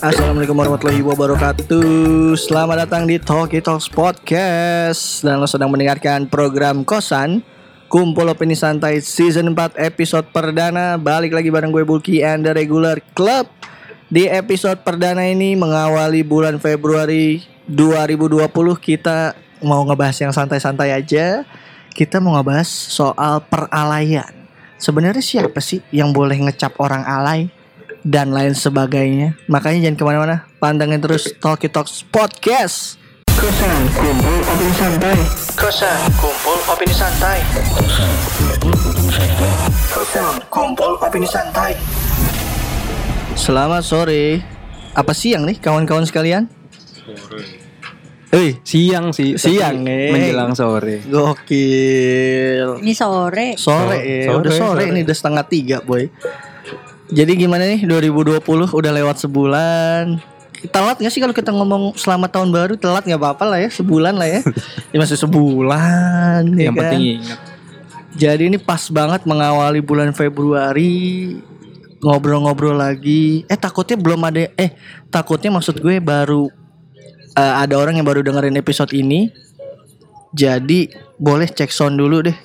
Assalamualaikum warahmatullahi wabarakatuh. Selamat datang di Talkie Talks Podcast. Dan lo sedang mendengarkan program Kosan Kumpul Opini Santai Season 4 episode perdana Balik lagi bareng gue Bulky and the Regular Club Di episode perdana ini mengawali bulan Februari 2020 Kita mau ngebahas yang santai-santai aja Kita mau ngebahas soal peralayan Sebenarnya siapa sih yang boleh ngecap orang alay? dan lain sebagainya. Makanya jangan ke mana-mana, pandangin terus Talkie Talks Podcast. Kosan kumpul opini santai. Kosan kumpul opini santai. Kosan kumpul opini santai. Selamat sore. Apa siang nih kawan-kawan sekalian? Eh, Siang sih, Siang, eh. menjelang sore. gokil. Ini sore. Sore, So- ya. sore, udah sore, sore. ini udah setengah tiga boy. Jadi gimana nih 2020 udah lewat sebulan. Telat gak sih kalau kita ngomong selamat tahun baru telat nggak apa-apa lah ya sebulan lah ya. ya masih sebulan. ya Yang kan? penting ingat. Jadi ini pas banget mengawali bulan Februari ngobrol-ngobrol lagi. Eh takutnya belum ada eh takutnya maksud gue baru eh, ada orang yang baru dengerin episode ini. Jadi boleh cek sound dulu deh.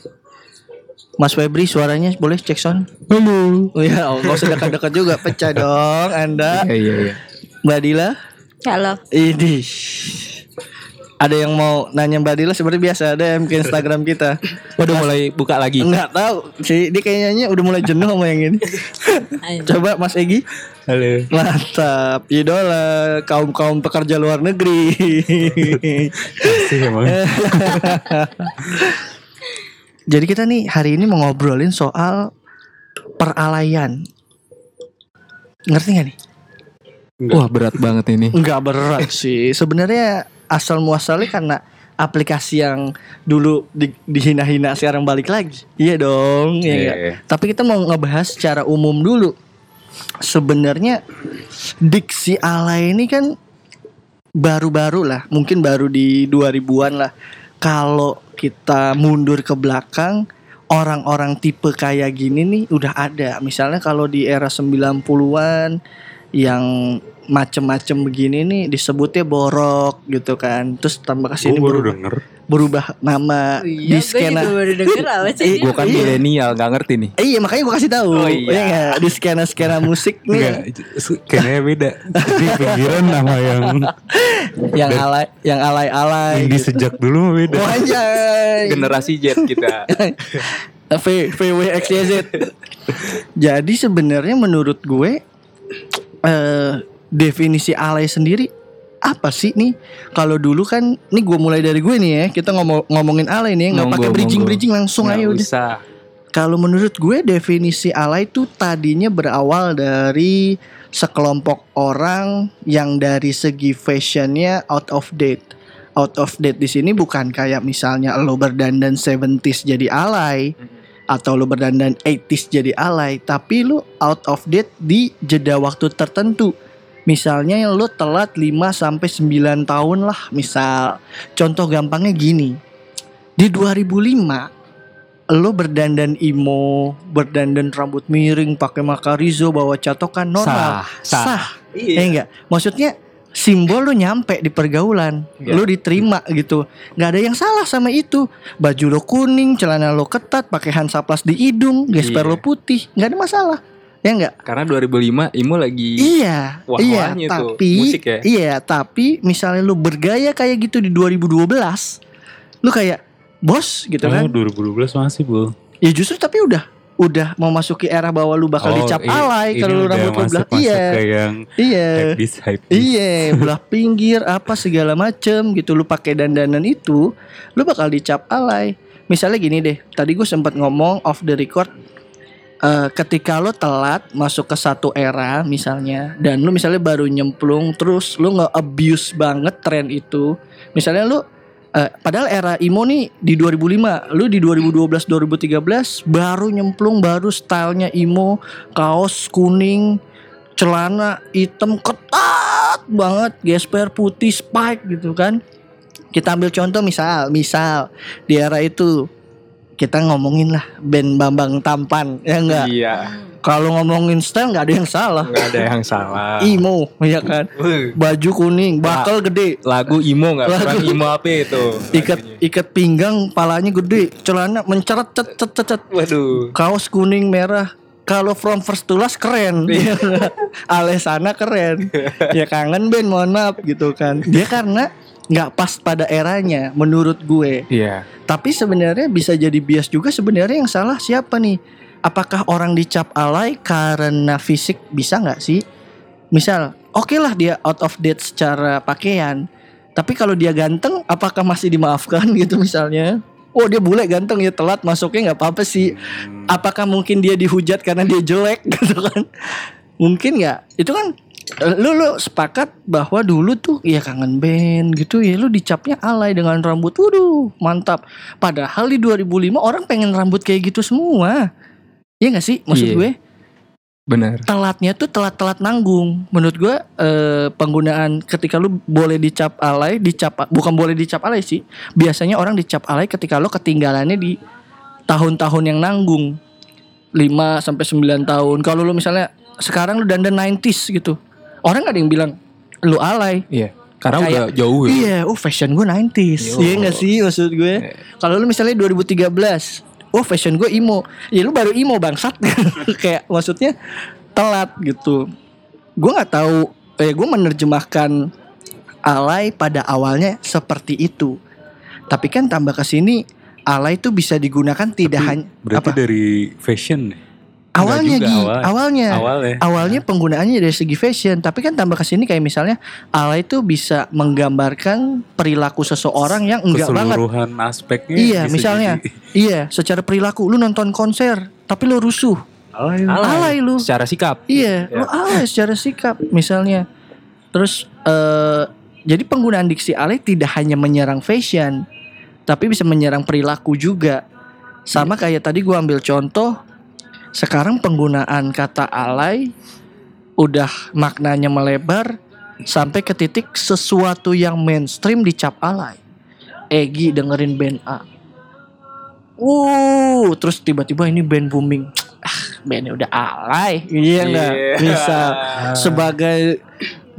Mas Febri suaranya boleh cek sound? Halo. Oh ya, oh, nggak usah dekat-dekat juga, pecah dong Anda. Iya iya iya. Mbak Dila, Halo. ini ada yang mau nanya Mbak Dila seperti biasa ada yang ke Instagram kita. Udah mulai buka lagi. Enggak tahu sih, dia kayaknya udah mulai jenuh sama yang ini. Coba Mas Egi, Halo. mantap, idola kaum kaum pekerja luar negeri. Sih emang. Jadi kita nih hari ini mau ngobrolin soal peralayan. Ngerti gak nih? Wah berat banget ini. Enggak berat sih. Sebenarnya asal muasalnya karena aplikasi yang dulu di- dihina-hina sekarang balik lagi. Iya dong, iya nggak? iya. Tapi kita mau ngebahas secara umum dulu. Sebenarnya diksi alay ini kan baru-baru lah, mungkin baru di 2000-an lah. Kalau kita mundur ke belakang, orang-orang tipe kayak gini nih udah ada. Misalnya kalau di era 90-an yang macem-macem begini nih disebutnya borok gitu kan. Terus tambah ke sini berubah, denger berubah nama Iya, di skena. gue juga baru denger apa sih? Iya. Gue kan milenial nggak ngerti nih. Eh, iya makanya gue kasih tahu. Oh, iya. Iya nggak? di skena skena musik nih kayaknya beda Jadi pikiran nama yang yang alay yang alay alay. Yang di sejak dulu beda Oh. Generasi Z kita. V VWXYZ. Jadi sebenarnya menurut gue eh definisi alay sendiri apa sih nih? Kalau dulu kan, nih gue mulai dari gue nih ya. Kita ngomong ngomongin alay nih, nggak pakai bridging bridging langsung Nggak aja udah. usah. Kalau menurut gue definisi alay itu tadinya berawal dari sekelompok orang yang dari segi fashionnya out of date. Out of date di sini bukan kayak misalnya lo berdandan 70s jadi alay atau lo berdandan 80s jadi alay, tapi lo out of date di jeda waktu tertentu. Misalnya lo telat 5 sampai 9 tahun lah, misal. Contoh gampangnya gini. Di 2005 lo berdandan imo, berdandan rambut miring, pakai makarizo, bawa catokan normal, Sah, sah. Ya enggak? Maksudnya simbol lo nyampe di pergaulan, Iya. lo diterima gitu. nggak ada yang salah sama itu. Baju lo kuning, celana lo ketat, pakai hansaplas di hidung, gesper Iya. lo putih, nggak ada masalah. Ya enggak? Karena 2005 Imo lagi Iya, iya, Wah-wahnya tuh, tapi musik ya. iya, tapi misalnya lu bergaya kayak gitu di 2012, lu kayak bos gitu Oh kan? 2012 masih bu Ya justru tapi udah udah mau masuki era bahwa lu bakal dicap i- alay kalau lu rambut lu belah. Iya. yang Iya. Iya, belah pinggir apa segala macem gitu lu pakai dandanan itu, lu bakal dicap alay. Misalnya gini deh, tadi gue sempat ngomong off the record eh, ketika lo telat masuk ke satu era misalnya dan lu misalnya baru nyemplung terus lu nge-abuse banget tren itu. Misalnya lu Eh, padahal era emo nih di 2005, lu di 2012 2013 baru nyemplung baru stylenya emo, kaos kuning, celana hitam ketat banget, gesper putih spike gitu kan. Kita ambil contoh misal, misal di era itu kita ngomongin lah band Bambang Tampan ya enggak. Iya. Kalau ngomongin style nggak ada yang salah. Nggak ada yang salah. Emo ya kan. Baju kuning, bakal gede, Lagu imo nggak? Lagu- Kurang imo apa itu? ikat ikat pinggang palanya gede celana menceret cet cet cet, cet. Waduh. kaos kuning merah kalau from first to last keren Iya. Alesana keren ya kangen band mohon maaf gitu kan dia karena nggak pas pada eranya menurut gue. Iya. tapi sebenarnya bisa jadi bias juga sebenarnya yang salah siapa nih? Apakah orang dicap alay karena fisik? Bisa nggak sih? Misal oke lah dia out of date secara pakaian tapi kalau dia ganteng apakah masih dimaafkan gitu misalnya? Oh dia bule ganteng ya telat masuknya nggak apa-apa sih. Apakah mungkin dia dihujat karena dia jelek gitu kan? Mungkin nggak? Itu kan lu lu sepakat bahwa dulu tuh ya kangen band gitu ya lu dicapnya alay dengan rambut waduh mantap padahal di 2005 orang pengen rambut kayak gitu semua Iya gak sih maksud Iya. gue Benar. telatnya tuh telat-telat nanggung. Menurut gua eh, penggunaan ketika lu boleh dicap alay, dicap bukan boleh dicap alay sih. Biasanya orang dicap alay ketika lo ketinggalannya di tahun-tahun yang nanggung. 5 sampai 9 tahun. Kalau lu misalnya sekarang lu dandan 90s gitu. Orang gak ada yang bilang lu alay. Iya. Karena Kayak- udah jauh ya. Iya, oh fashion gue 90s. Yo. Iya gak sih maksud gue? Kalau lu misalnya 2013, oh fashion gue emo. Ya lu baru emo bangsat. Kayak maksudnya telat gitu. Gue nggak tahu eh gue menerjemahkan alay pada awalnya seperti itu. Tapi kan tambah ke sini alay itu bisa digunakan tidak hanya Berarti apa? dari fashion nih. Awalnya juga, Gi, awal- awalnya. Awalnya. Awalnya penggunaannya dari segi fashion, tapi kan tambah ke sini kayak misalnya alay itu bisa menggambarkan perilaku seseorang yang enggak banget. Keseluruhan aspeknya. Iya, bisa misalnya, jadi iya, secara perilaku lu nonton konser, tapi lu rusuh, alay. alay, lu. Secara sikap. Iya, lu alay secara sikap, misalnya. Terus, eh, jadi penggunaan diksi alay tidak hanya menyerang fashion, tapi bisa menyerang perilaku juga. Sama kayak tadi gua ambil contoh, sekarang penggunaan kata alay udah maknanya melebar sampai ke titik sesuatu yang mainstream dicap alay. Egi dengerin band A. Uh, terus tiba-tiba ini band booming. Ah, bandnya udah alay. Iya enggak? Iya. Bisa sebagai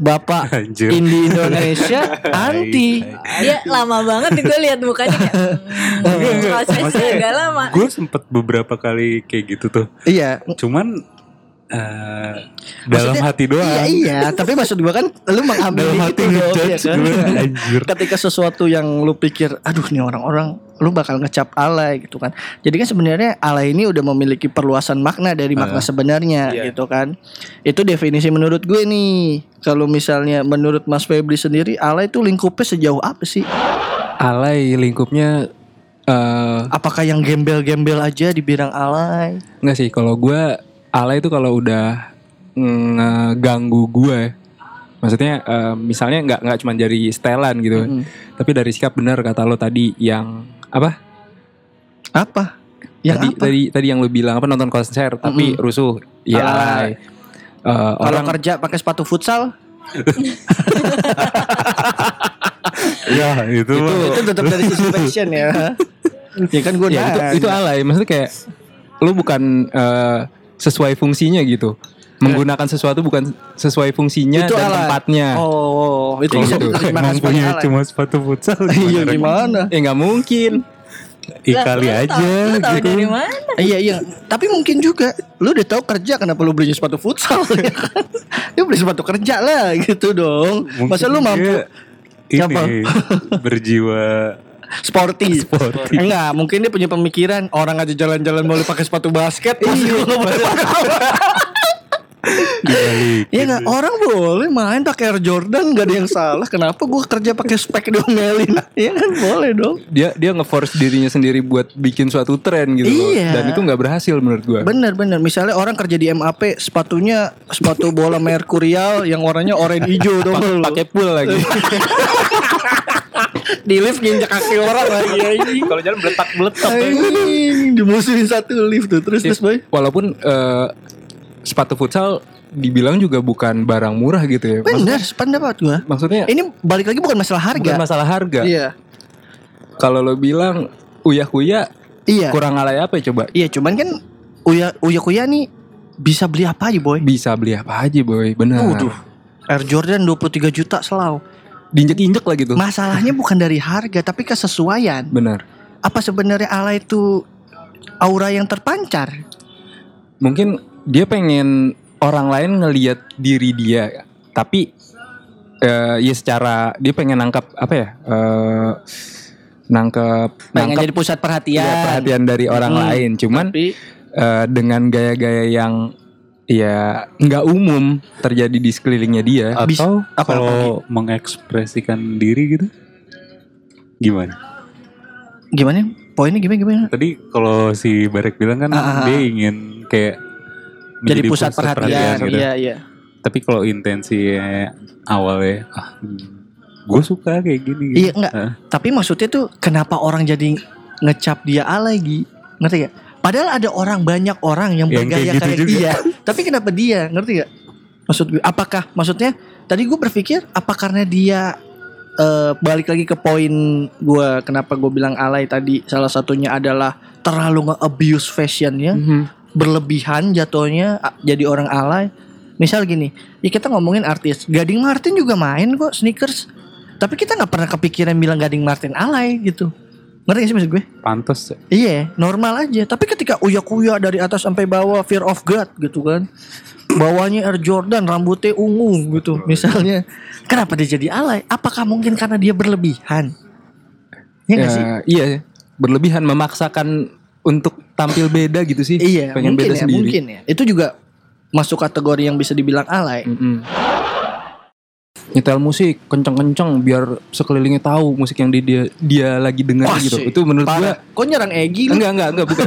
bapak Anjir. indie Indonesia anti. Dia lama banget nih gue lihat mukanya kayak hmm, prosesnya agak lama. Gue sempet beberapa kali kayak gitu tuh. Iya, Cuman eh, dalam Maksudnya, hati doang. Iya iya, tapi maksud gua kan lu mengambil Dalam hati situ dong, ya kan? gue anjir. Ketika sesuatu yang lu pikir, aduh nih orang-orang lu bakal ngecap alay gitu kan. Jadi kan sebenarnya alay ini udah memiliki perluasan makna dari makna Ah, sebenarnya iya. gitu kan. Itu definisi menurut gue nih. Kalau misalnya menurut Mas Febri sendiri alay itu lingkupnya sejauh apa sih? Alay lingkupnya eh Apakah yang gembel-gembel aja dibilang alay? Enggak sih, kalau gue alay itu kalau udah ngeganggu gue. Maksudnya eh, misalnya nggak nggak cuma dari setelan gitu, Mm-mm. tapi dari sikap benar kata lo tadi yang apa? Apa? Yang tadi apa? tadi tadi yang lo bilang apa nonton konser tapi Mm-mm. rusuh. Iya Alay. alay. Eh, Kalau orang kerja pakai sepatu futsal, Ya itu, itu, mah. itu tetap dari sisi fashion ya. ya kan gue ya itu itu alay. Maksudnya kayak lo bukan eh, sesuai fungsinya gitu. Menggunakan sesuatu bukan sesuai fungsinya Itu dan alay. tempatnya. Oh, itu Kayak bisa gitu. punya alay. cuma sepatu futsal. Iya gimana? Eh nggak mungkin. Ih, Lah, kali aja tahu- lu tahu gitu. dari mana? Iya iya, tapi mungkin juga lu udah tahu kerja kenapa lu belinya sepatu futsal ya kan? Lu beli sepatu kerja lah gitu dong. Masa lu Mungkin mampu ini berjiwa sporty? Sporty. Enggak, mungkin dia punya pemikiran orang aja jalan-jalan boleh pakai sepatu basket, masa gua nggak boleh pakai dibalik. Iya nggak orang boleh main pakai Air Jordan gak ada yang salah. Kenapa gua kerja pakai spek diomelin? Iya kan boleh dong. Dia dia nge-force dirinya sendiri buat bikin suatu tren gitu loh. Iya. Dan itu nggak berhasil menurut gua. Bener bener. Misalnya orang kerja di MAP, sepatunya sepatu bola merkurial yang warnanya oranye hijau dong. Pa- pakai pool lagi. Di lift nginjek kaki orang lagi. Kalau jalan beletak-beletak. Anjing, dimusuhin satu lift tuh. Terus terus boy. Walaupun eh, sepatu futsal dibilang juga bukan barang murah gitu ya. Bener, pendapat gua. Maksudnya Ini balik lagi bukan masalah harga. bukan masalah harga. Iya. Kalau lo bilang uya-kuya Iya. kurang alay apa ya coba? Iya, cuman kan Uya Uya Kuya nih bisa beli apa aja, boy? Bisa beli apa aja boy, benar. Waduh. Air Jordan 23 juta selau. Diinjek-injek lagi tuh. Masalahnya bukan dari harga tapi kesesuaian. Benar. Apa sebenarnya ala itu aura yang terpancar? Mungkin dia pengen orang lain ngelihat diri dia, tapi eh, ya secara dia pengen nangkap apa ya? Eh, nangkep Pengen nangkep jadi pusat perhatian. ya, perhatian dari orang Hmm. lain. Cuman Tapi eh, dengan gaya-gaya yang ya nggak umum terjadi di sekelilingnya dia. Atau apa- kalau mengekspresikan diri gitu gimana? gimana? Poinnya gimana gimana? Tadi kalau si Barek bilang kan Ah, ah, dia ingin kayak Jadi menjadi pusat, perhatian. gitu. Iya, iya. Tapi kalau intensinya awalnya ah gue suka kayak gini. gitu. Iya, enggak. Ah. Tapi maksudnya tuh kenapa orang jadi ngecap dia alay Gi? Ngerti gak? Padahal ada orang banyak orang yang Yang bergaya kayak gitu kayak, juga. dia. Tapi kenapa dia? Ngerti gak? Maksud gue, apakah maksudnya tadi gue berpikir apa karena dia eh, balik lagi ke poin gue kenapa gue bilang alay tadi salah satunya adalah terlalu nge-abuse fashionnya Mhm. berlebihan jatuhnya jadi orang alay. Misal gini, ya kita ngomongin artis, Gading Martin juga main kok sneakers. Tapi kita nggak pernah kepikiran bilang Gading Martin alay gitu. Ngerti gak sih maksud gue? Pantes ya. Iya, normal aja. Tapi ketika uya-kuya dari atas sampai bawah Fear of God gitu kan. Bawahnya Air Jordan, rambutnya ungu gitu misalnya. Kenapa dia jadi alay? Apakah mungkin karena dia berlebihan? Iya Ya, gak sih? iya, berlebihan memaksakan untuk tampil beda gitu sih. Iya, pengen mungkin beda ya, sendiri. mungkin ya. Itu juga masuk kategori yang bisa dibilang alay. Mm-mm. Nyetel musik kenceng-kenceng biar sekelilingnya tahu musik yang di- dia dia lagi dengar gitu. Itu menurut gua. Kok nyerang Egi lu? enggak enggak enggak bukan.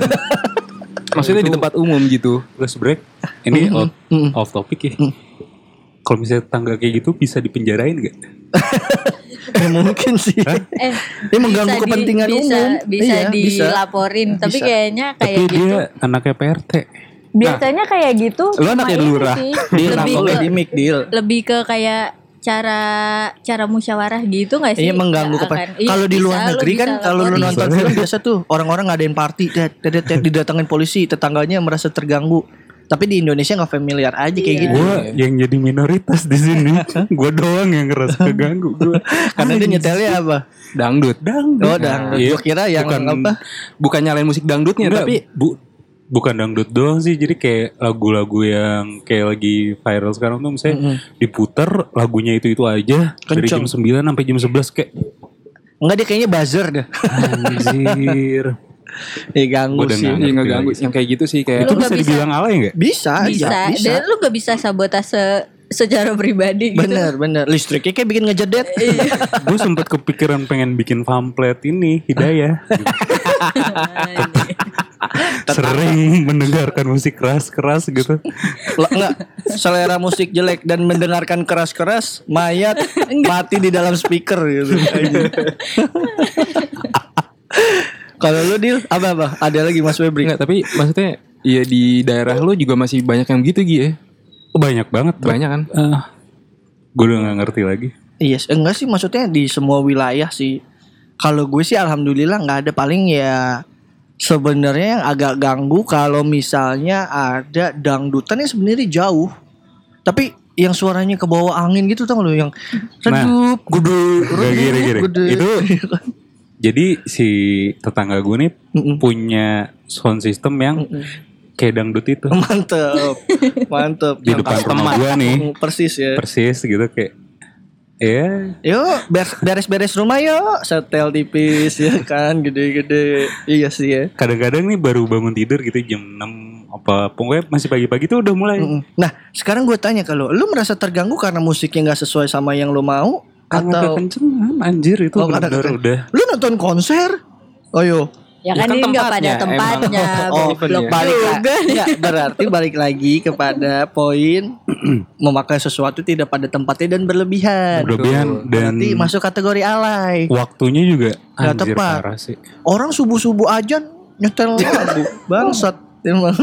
Maksudnya di tempat umum gitu. Plus break. Ini Mm-mm. out, Mm-mm. off topic ya. Mm. Kalau misalnya tangga kayak gitu bisa dipenjarain gak? Ya, mungkin sih. Eh, Dia mengganggu bisa di- kepentingan bisa, umum. Bisa Iya, bisa. dilaporin, tapi Bisa. kayaknya kayak Tapi gitu. dia anaknya PRT. Biasanya kayak gitu. Lu anaknya ini lurah. Deal lebih ke, deal. lebih ke kayak cara cara musyawarah gitu gak sih? Iya mengganggu Nggak kepada. akan- iya, Kalau di luar lu negeri kan kalau lu nonton film biasa tuh orang-orang ngadain party, didatengin polisi, tetangganya merasa terganggu. Tapi di Indonesia nggak familiar aja kayak Iya. gitu. Gue yang jadi minoritas di sini. gue doang yang ngerasa keganggu. Gua. Karena dia nyetelnya apa? Dangdut. Dangdut. Oh, dangdut. Iya. Gua kira yang Bukan- apa? Bukan nyalain musik dangdutnya tapi bu, bukan dangdut doang sih. Jadi kayak lagu-lagu yang kayak lagi viral sekarang tuh misalnya Mm-mm. diputer lagunya itu-itu aja dari Kenceng. jam 9 sampai jam 11 kayak Enggak dia kayaknya buzzer dah. anjir. Eh ganggu sih. iya ngeganggu lagi. yang kayak gitu sih kayak itu Lu bisa nggak bisa. dibilang alay enggak? Bisa, bisa. aja, bisa. Dan lu gak bisa sabotase secara pribadi gitu. Bener, bener. Listriknya kayak bikin ngejedet. gue sempet kepikiran pengen bikin pamflet ini hidayah sering mendengarkan musik keras-keras gitu Lah, enggak selera musik jelek dan mendengarkan keras-keras mayat mati di dalam speaker gitu. Kalau lu deal apa apa? Ada lagi Mas Febri? enggak tapi maksudnya ya di daerah lu juga masih banyak yang gitu Gi ya. Oh, banyak banget Banyak kan? gue udah gak ngerti lagi Iya, enggak sih maksudnya di semua wilayah sih. Kalau gue sih alhamdulillah nggak ada paling ya sebenarnya yang agak ganggu kalau misalnya ada dangdutan yang sebenarnya jauh. Tapi yang suaranya ke bawah angin gitu tau lu yang redup, gede, Gak gini-gini gede. Itu Jadi si tetangga gue nih Mm-mm. punya sound system yang kayak dangdut itu mantep, mantep. di depan rumah gue nih Persis ya. persis gitu kayak ya Yuk ber- beres-beres rumah yuk Setel tipis ya kan Gede-gede Iya sih ya kadang-kadang nih baru bangun tidur gitu jam 6 apa pokoknya masih pagi-pagi tuh udah mulai Mm-mm. Nah sekarang gue tanya ke lu merasa terganggu karena musiknya gak sesuai sama yang lu mau? karena Atau kekencengan anjir itu Oh, benar udah Lu nonton konser? Ayo Ya Ya kan kan ini nggak pada tempatnya, tempatnya. Oh, balik juga. lagi. Nggak, berarti balik lagi kepada poin memakai sesuatu tidak pada tempatnya dan berlebihan. Berlebihan dan Berarti masuk kategori alay. waktunya juga Nggak tepat. parah sih. Orang subuh-subuh aja nyetel lagu. Bangsat emang.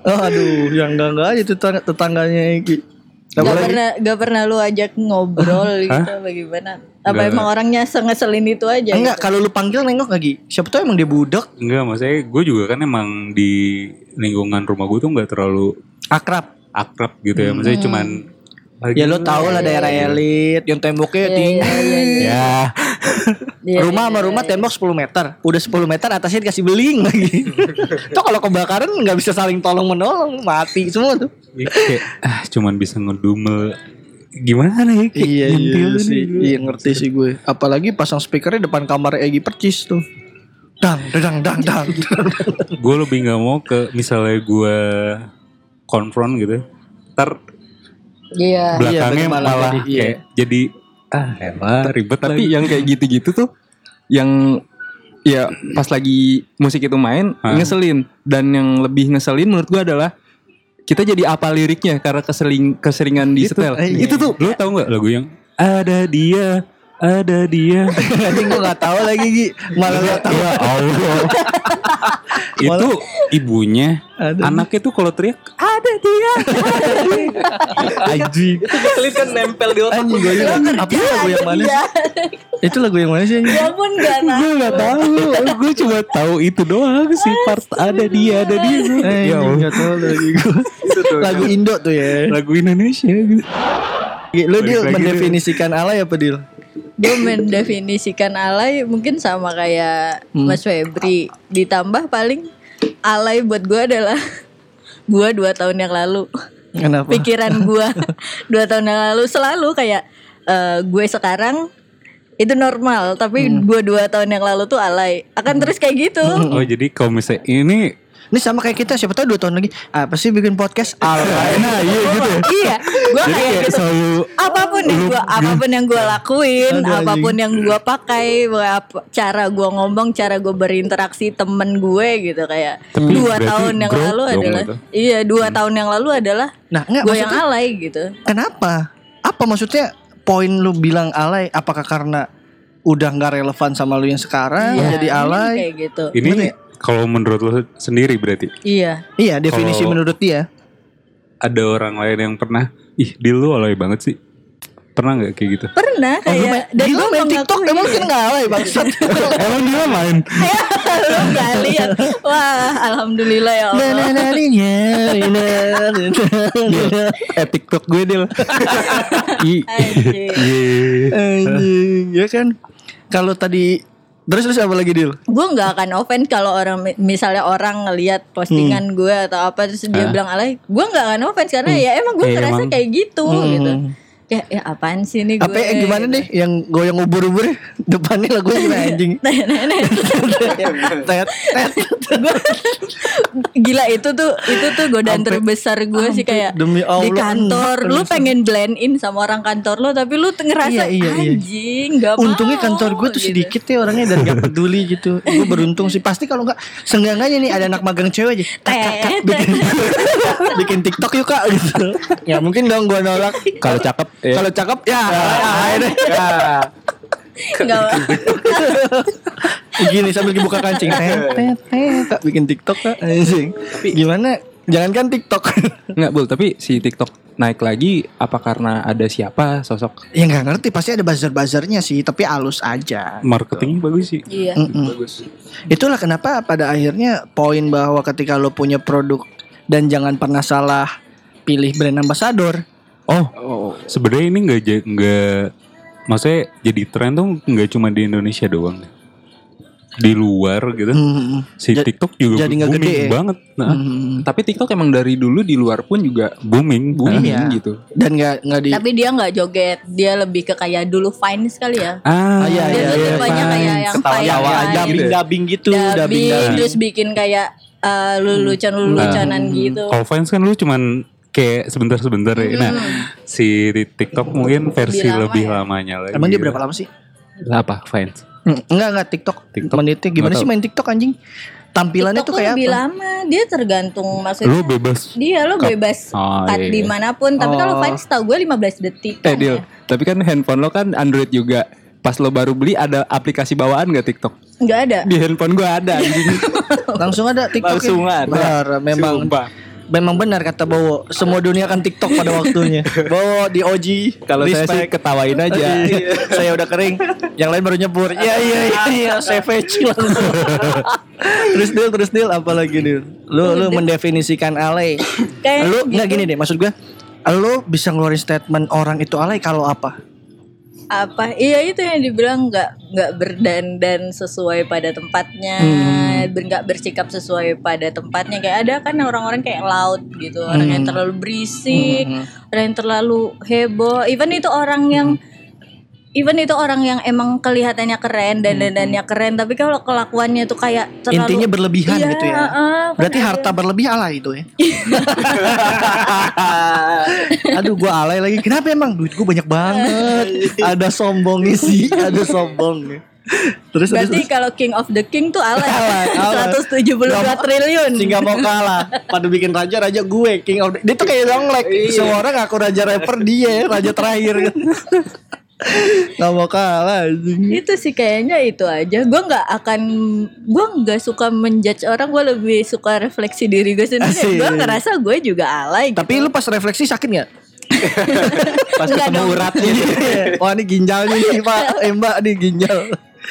Oh, aduh, yang enggak enggak aja tetangga tetangganya Egi. Gak Apalagi- pernah gak pernah lu ajak ngobrol gitu bagaimana? Apa Nggak. emang orangnya sengeselin itu aja? Enggak, gitu? kalau lu panggil nengok lagi. Siapa tahu emang dia budak, Enggak, maksudnya gue juga kan emang di lingkungan rumah gue tuh nggak terlalu akrab. akrab gitu ya. Maksudnya cuman lagi Ya lu tau lah daerah elit yang temboknya tinggi. Ya. Iya, rumah sama rumah tembok 10 meter. Udah 10 meter atasnya dikasih beling lagi. Tuh kalau kebakaran nggak bisa saling tolong menolong, mati semua tuh. ya, kayak ah cuman bisa ngedumel gimana ya kayak Iya iya sih. Iya ngerti sih gue. Apalagi pasang speakernya depan kamar Egi Percis tuh. Dang dang dang dang. gue lebih nggak mau ke misalnya gue konfront gitu ntar Iya. belakangnya berarti malah malah jadi- iya. kayak jadi ah elah ribet Tapi lagi. yang kayak gitu-gitu tuh yang ya pas lagi musik itu main Hah? ngeselin dan yang lebih ngeselin menurut gua adalah kita jadi apa liriknya karena kesering keseringan di setel. eh, iya. Itu tuh lu tahu nggak lagu yang ada dia ada dia Anjing gue gak tahu lagi Gi. Malah gak tahu. ya Allah itu ibunya Ada. anaknya tuh kalau teriak ada dia anjing ngeselin kan nempel di otak. Gue juga. Apa lagu yang mana sih? Itu lagu yang mana sih? Ya pun gak tahu. gue nggak tahu gue cuma tahu itu doang sih part ada dia ada dia ya Allah. gak tahu lagi gue. Lagu Indo tuh ya. lagu Indonesia gitu Lu Dil mendefinisikan alay apa Dil? Gue mendefinisikan alay mungkin sama kayak Mas Febri. Ditambah paling alay buat gue adalah gue dua tahun yang lalu. Kenapa? Pikiran gue dua tahun yang lalu selalu kayak eh, gue sekarang itu normal, tapi gue dua tahun yang lalu tuh alay. Akan terus kayak gitu. oh jadi kalau misalnya ini Ini sama kayak kita siapa tahu dua tahun lagi apa sih bikin podcast alay. Nah, iya gitu. iya, gue kayak kayak gitu. selalu apa pun yang gua apa pun yang gua lakuin Aduh, apa pun yang gua pakai apa- cara gua ngomong cara gua berinteraksi temen gue gitu kayak Tapi dua tahun yang lalu adalah itu. iya dua tahun yang lalu adalah Nah, enggak gue yang alay gitu kenapa? Apa maksudnya poin lu bilang alay apakah karena udah nggak relevan sama lu yang sekarang Iya, jadi ini alay? kayak gitu ini kalau menurut lo sendiri berarti iya Iya, definisi Kalau- menurut dia. ada orang lain yang pernah ih di lu alay banget sih pernah nggak kayak gitu pernah Oh, lu kayak main, dia gua main TikTok emang gitu. kan nggak alay bangsat. emang dia main Lu nggak lihat wah alhamdulillah ya Allah nah, nah, nah, nah, nah. Eh TikTok gue Dil. I- Anjing. Iya. Anjing, ya kan. Kalau tadi terus terus apa lagi deal? gue nggak akan offense kalau orang misalnya orang ngelihat postingan gue atau apa terus dia bilang alay gue nggak akan offense karena ya emang gue Ya, ngerasa emang. kayak gitu gitu ya ya apaan sih ini gue Apa ya gimana deh yang goyang ubur-ubur depannya lagu gimana anjing? Nah, nah, nah. Tet, tet. gila itu tuh itu tuh godaan Ampe- terbesar gue sih kayak demi Allah, di kantor enak lu pengen blend in sama orang kantor lo tapi lu ngerasa Iya, iya, iya. anjing nggak Untungnya mau," kantor gue tuh gitu. sedikit ya orangnya dan gak peduli gitu. Gue beruntung sih. Pasti kalau nggak seenggaknya nih ada anak magang cewek aja. Kak, kak, kak, bikin, bikin TikTok yuk kak gitu. Ya mungkin dong gue nolak. Kalau cakep ya. Kalau cakep ya, ayo deh. Nggak mau. Gini sambil dibuka kancing. Tet. Kak, bikin TikTok kak. Anjing. Gimana? Jangankan TikTok. Nggak Bul, tapi si TikTok naik lagi apa karena ada siapa sosok ya nggak ngerti. Pasti ada buzzer-buzzernya sih. Tapi halus aja. marketingnya bagus sih iya bagus. Itulah kenapa pada akhirnya poin bahwa ketika lo punya produk dan jangan pernah salah pilih brand ambassador. Oh, sebenarnya ini nggak nggak maksudnya jadi tren tuh nggak cuma di Indonesia doang di luar gitu Hmm. si Ja- TikTok juga jadi booming gede ya? banget nah, Hmm. Tapi TikTok emang dari dulu di luar pun juga booming booming Iya. gitu. Dan nggak nggak di. tapi dia nggak joget dia lebih ke kayak dulu fine sekali ya ah Ah, iya, dia iya, tuh iya. tipenya kayak yang Ketawa fine Jawa fine. aja dubbing gitu. dubbing gitu, dubbing dubbing terus bikin kayak uh, lelucon leluconan gitu kalau fans kan lu cuman kayak sebentar-sebentar ya nah si di TikTok mungkin versi Lebih lama lebih ya? lamanya lagi Emang dia berapa lama sih? Lah apa? Fans. Hmm, Enggak enggak TikTok. TikTok? Menitnya gimana Nggak sih tahu. main TikTok anjing? Tampilannya TikTok tuh kayak lebih apa? lama. Dia tergantung maksudnya. Lu bebas. Dia lo Cut. bebas Oh, cut iya. di mana pun. Tapi kalau Oh. Vine tahu gue 15 detik. Eh Dil, tapi kan handphone lo kan Android juga. Pas lo baru beli ada aplikasi bawaan gak TikTok? Nggak ada. Di handphone gua ada anjing. Langsung ada TikTok. Langsung ada. Benar, memang Sumpah. Memang benar kata Bowo. Semua dunia kan TikTok pada waktunya. Bowo di OG. Kalau saya sih ketawain aja. Iya, saya udah kering, yang lain baru nyebur. Iya iya iya, iya savage langsung. terus deal terus deal apa lagi deal? Lu lu mendefinisikan alay. Kayak lu gitu. nggak gini deh maksud gue. Lu bisa ngeluarin statement orang itu alay kalau apa? Apa iya itu yang dibilang nggak nggak berdandan sesuai pada tempatnya Hmm. ber- nggak bersikap sesuai pada tempatnya kayak ada kan orang-orang kayak loud gitu orang yang Hmm. terlalu berisik Hmm. orang yang terlalu heboh even itu orang yang even itu orang yang emang kelihatannya keren dan dandannya keren tapi kalau kelakuannya tuh kayak terlalu Hmm. Intinya berlebihan Iya, gitu ya. heeh, Berarti kan harta berlebih alay itu ya. Aduh gua alay lagi. Kenapa emang duit gua banyak banget. ada sombongnya sih, ada sombongnya. Terus Berarti kalau King of the King tuh alay. Alay, alay. 172 Nggak mau- triliun. Si nggak mau kalah. Pada bikin raja raja gue king of the- Dia tuh kayak donglek. Semua orang ngaku raja rapper dia, raja terakhir. Gak mau kalah anjing. itu sih kayaknya itu aja. Gue nggak akan gue nggak suka menjudge orang gue lebih suka refleksi diri gue sendiri. Gue ngerasa gue juga alay gitu. Tapi lu pas refleksi sakit gak? Pas Enggak ketemu uratnya. Wah ini ginjalnya nih pak. Eh mbak nih ginjal.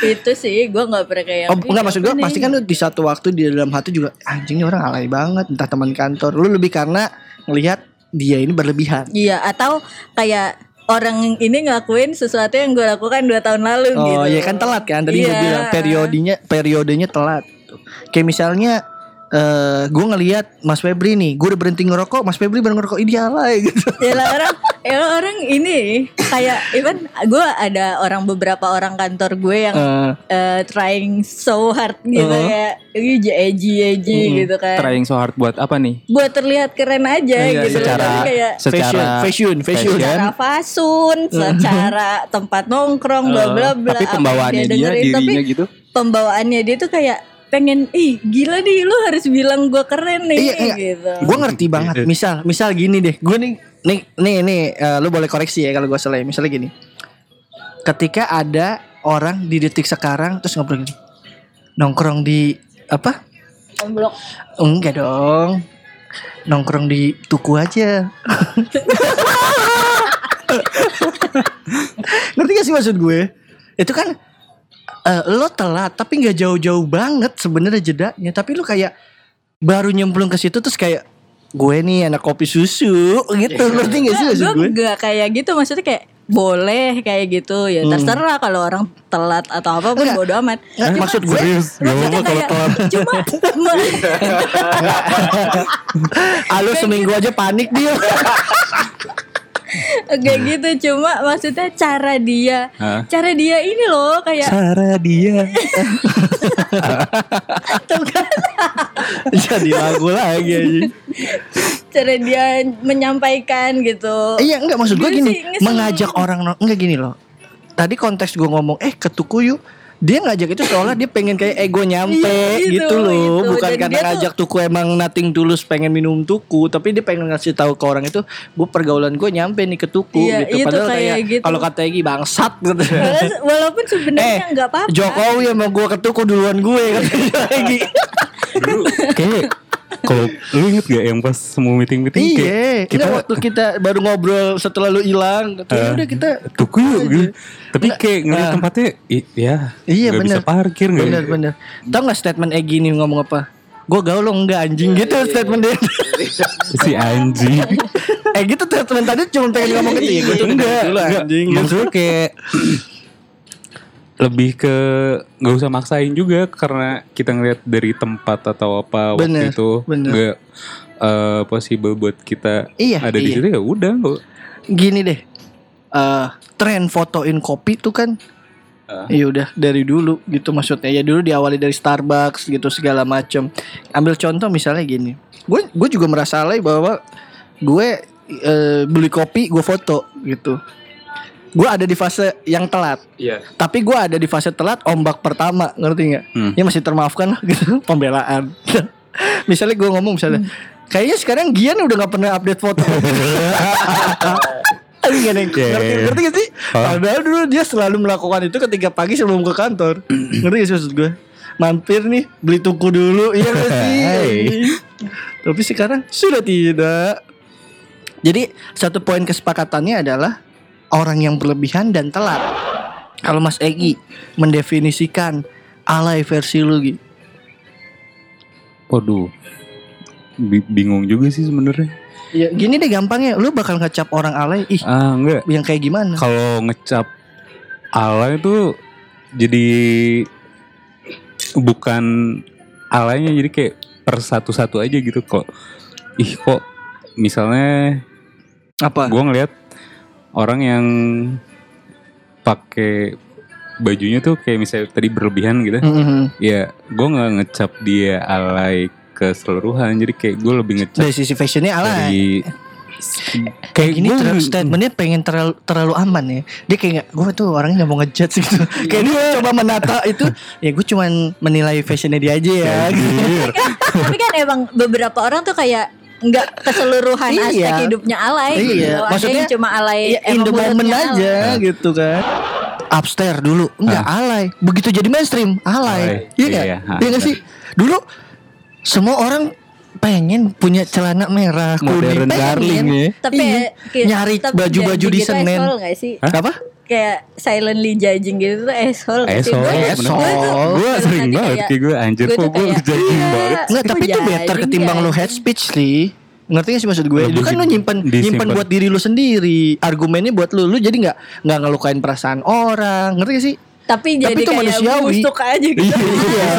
Itu sih gue nggak pernah kayak Oh enggak maksud gue pasti kan lu di satu waktu di dalam hati juga Anjing ini orang alay banget. Entah teman kantor. Lu lebih karena ngelihat dia ini berlebihan. Iya atau kayak orang ini ngelakuin sesuatu yang gue lakukan dua tahun lalu gitu. Oh iya kan telat kan? Tadi gue Iya. bilang periodenya periodenya telat. Kayak misalnya eh gue ngelihat Mas Febri nih, gue udah berhenti ngerokok, Mas Febri baru ngerokok, ini alay gitu. ya lah orang ya lah orang ini kayak even gue ada orang beberapa orang kantor gue yang Eh, eh, trying so hard gitu Uh-huh. kayak ini eji eji gitu kan Trying so hard buat apa nih? buat terlihat keren aja Iya, gitu Secara kayak secara fashion, fashion, fashion. secara fasun, secara tempat nongkrong, bla bla bla. Tapi pembawaannya dia, dengerin. dirinya Tapi gitu. pembawaannya dia tuh kayak pengen, ih gila nih, lu harus bilang gue keren nih, Iya, iya. gitu. Gue ngerti banget. Misal, misal gini deh. Gue nih, nih, nih, nih. eh, lu boleh koreksi ya kalau gue salah. ya. Misalnya gini. Ketika ada orang di detik sekarang terus ngobrol gini, nongkrong di apa? Blok. Enggak dong. Nongkrong di tuku aja. Ngerti gak sih maksud gue? Itu kan eh, lo telat tapi nggak jauh-jauh banget sebenarnya jedanya. Tapi lo kayak baru nyemplung ke situ terus kayak gue nih anak kopi susu gitu. Ngerti gak sih gue gue? gak kayak gitu, maksudnya kayak boleh kayak gitu ya terserah kalau orang telat atau apa pun bodo amat Nggak, maksud gue Serius, gak apa-apa kalau telat. cuma ah, lo seminggu aja panik dia. kayak gitu cuma maksudnya cara dia Hah? cara dia ini loh kayak Cara dia. Jadi lagu lagi aja. cara dia menyampaikan gitu Iya enggak maksud gue gini mengajak orang enggak gini loh. Tadi konteks gue ngomong eh ke tuku yuk. Dia ngajak itu soalnya dia pengen kayak ego nyampe Iya, itu, gitu loh, itu. bukan Dan karena tuh- ngajak tuku emang nating tulus pengen minum tuku, tapi dia pengen ngasih tahu ke orang itu, gue pergaulan gue nyampe nih ke tuku Iya, gitu. itu Padahal kayak kayak gitu. kalau kata Egi bangsat gitu. Wala- walaupun eh, sebenarnya nggak apa-apa Jokowi sama gue ke tuku duluan gue kata Egi. Dulu kayak kalau lu inget gak yang pas semua meeting-meeting kayak Iya, kita kita waktu kita baru ngobrol setelah lu hilang, "Ya udah kita tuku yuk gitu. Tapi kayak ngeliat Ah. tempatnya i- ya Iya nggak bener. bisa parkir nggak Bener bener. Tau gak statement Egi nih ngomong apa? Gue gaul lo enggak anjing gitu statement dia. Si anjing. Eh gitu statement tadi cuma pengen ngomong gitu. Ya Gue tuh enggak, enggak. anjing. Maksudnya kayak lebih ke nggak usah maksain juga karena kita ngeliat dari tempat atau apa Bener, waktu itu bener. nggak eh, possible buat kita Iya, ada di iya. situ ya udah nggak Gini deh eh Tren fotoin kopi tuh kan Ah. Iya udah dari dulu gitu maksudnya ya dulu diawali dari Starbucks gitu segala macem Ambil contoh misalnya gini Gue gue juga merasa alay bahwa gue eh, beli kopi gue foto gitu gue ada di fase yang telat. Iya. Tapi gue ada di fase telat ombak pertama, ngerti nggak? Hmm. Ya masih termaafkan lah gitu pembelaan. misalnya gue ngomong misalnya, kayaknya sekarang Gian udah nggak pernah update foto. Gak nih, Iya, ngerti, iya, iya. ngerti gak sih? Padahal dulu dia selalu melakukan itu ketika pagi sebelum ke kantor. ngerti gak sih maksud gue? Mampir nih beli tuku dulu, iya gak sih? Tapi sekarang sudah tidak. Jadi satu poin kesepakatannya adalah orang yang berlebihan dan telat. Kalau Mas Egi mendefinisikan alay versi lu Gi. Waduh. Bi- bingung juga sih sebenarnya. Ya gini deh gampangnya, lu bakal ngecap orang alay ih Ah, enggak. yang kayak gimana? Kalau ngecap alay itu jadi bukan alaynya jadi kayak per satu-satu aja gitu kok. Ih kok misalnya Apa? gue ngeliat orang yang pakai bajunya tuh kayak misalnya tadi berlebihan gitu. Mhm. Ya gue nggak ngecap dia alay keseluruhan jadi kayak gue lebih ngecap Dari sisi fashionnya alay. dari Kayak gini gua- ter- statementnya pengen terlalu, terlalu aman ya Dia kayak gak, gue tuh orangnya gak mau ngejudge gitu Kayak dia coba menata itu Ya gue cuman menilai fashionnya dia aja ya gitu. Tapi kan emang beberapa orang tuh kayak nggak keseluruhan Iya. aspek hidupnya alay gitu. Iya, Ada maksudnya cuma alay ya, in emang the moment aja alay. gitu kan. Upstairs dulu enggak alay, begitu jadi mainstream alay. Alay. Iya enggak? Iya, ha, Iya enggak sih? Dulu semua orang pengen punya celana merah kuning Modern darling ya. Tapi Iya. kayak- nyari baju-baju di gitu Senen. asshole nggak sih? Apa? Kayak silently judging gitu tuh asshole nggak sih? Asshole, tuh gue sering banget kayak gue anjir kok gue kayak, judging iya, banget Enggak, tapi itu better ketimbang lu judging. head speech sih. Ngerti gak sih maksud gue? Itu Lebih kan lu nyimpen nyimpen buat diri lu sendiri. Argumennya buat lu. Lu jadi nggak nggak ngelukain perasaan orang. Ngerti gak sih? Tapi Tapi jadi itu kayak manusiawi. busuk aja gitu. Iya.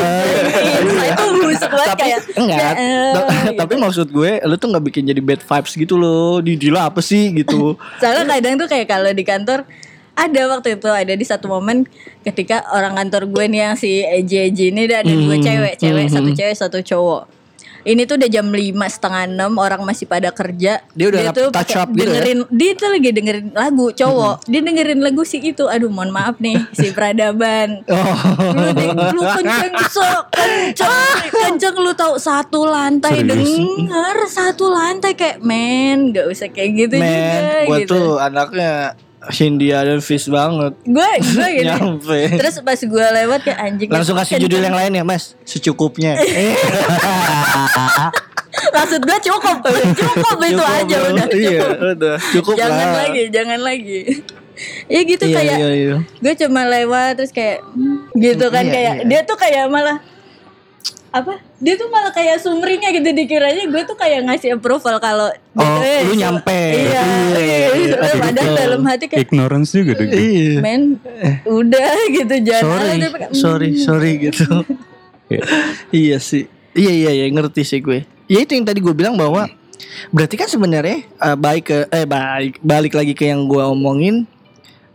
Iya, itu busuk banget tapi kayak enggak kayak, eh, gitu. tapi maksud gue lu tuh nggak bikin jadi bad vibes gitu loh di Dila apa sih gitu Soalnya kadang tuh kayak kalau di kantor ada waktu itu ada di satu momen ketika orang kantor gue nih yang si Eji ini ada dua Hmm, cewek, cewek hmm, satu cewek satu cowok. Ini tuh udah jam lima setengah enam orang masih pada kerja. Dia udah tuh touch up gitu ya? dengerin, Dia tuh lagi dengerin lagu cowok. Dia dengerin lagu si itu. Aduh mohon maaf nih si peradaban. oh Lu, lu kenceng so, kenceng, kenceng lu tahu satu lantai Serius? denger satu lantai kayak men nggak usah kayak gitu men juga gue gitu. tuh anaknya Hindia dan Fish banget. Gue gue gitu Nyampe. terus pas gue lewat kayak anjing langsung kasih judul yang lain ya mas. Secukupnya. Maksud gue cukup cukup itu cukup, aja bro. udah. iya cukup udah. Cukup jangan lah. lagi jangan lagi. Ya gitu Iya, kayak iya, iya. gue cuma lewat terus kayak gitu kan Iya, kayak iya. dia tuh kayak malah apa? Dia tuh malah kayak sumringnya gitu dikiranya gue tuh kayak ngasih approval kalau Oh, eh, lu nyampe. iya, Iya, iya, iya, iya. padahal dalam hati kayak ignorance juga deh iya. men udah gitu jangan sorry tapi kayak, hmm, sorry sorry gitu. Iya. iya sih. Iya iya iya ngerti sih gue. Ya itu yang tadi gue bilang bahwa berarti kan sebenarnya eh, baik ke eh baik balik lagi ke yang gue omongin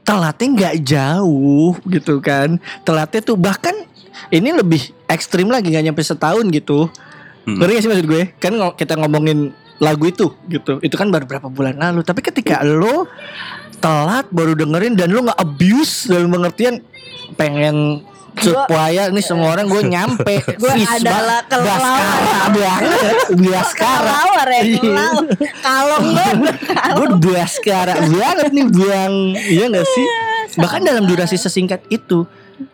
telatnya nggak jauh gitu kan. Telatnya tuh bahkan ini lebih ekstrim lagi nggak nyampe setahun gitu. Hmm. ngerti gak sih maksud gue? Kan kita ngomongin lagu itu gitu. Itu kan baru berapa bulan lalu. Tapi ketika lo telat baru dengerin dan lo nggak abuse dalam pengertian pengen supaya nih semua orang gue nyampe. Gue adalah. Baskara banget Baskara Kelawar ya Iya. kelawar. banget Gue Baskara banget nih Bang. Iya gak sih? Bahkan dalam durasi sesingkat itu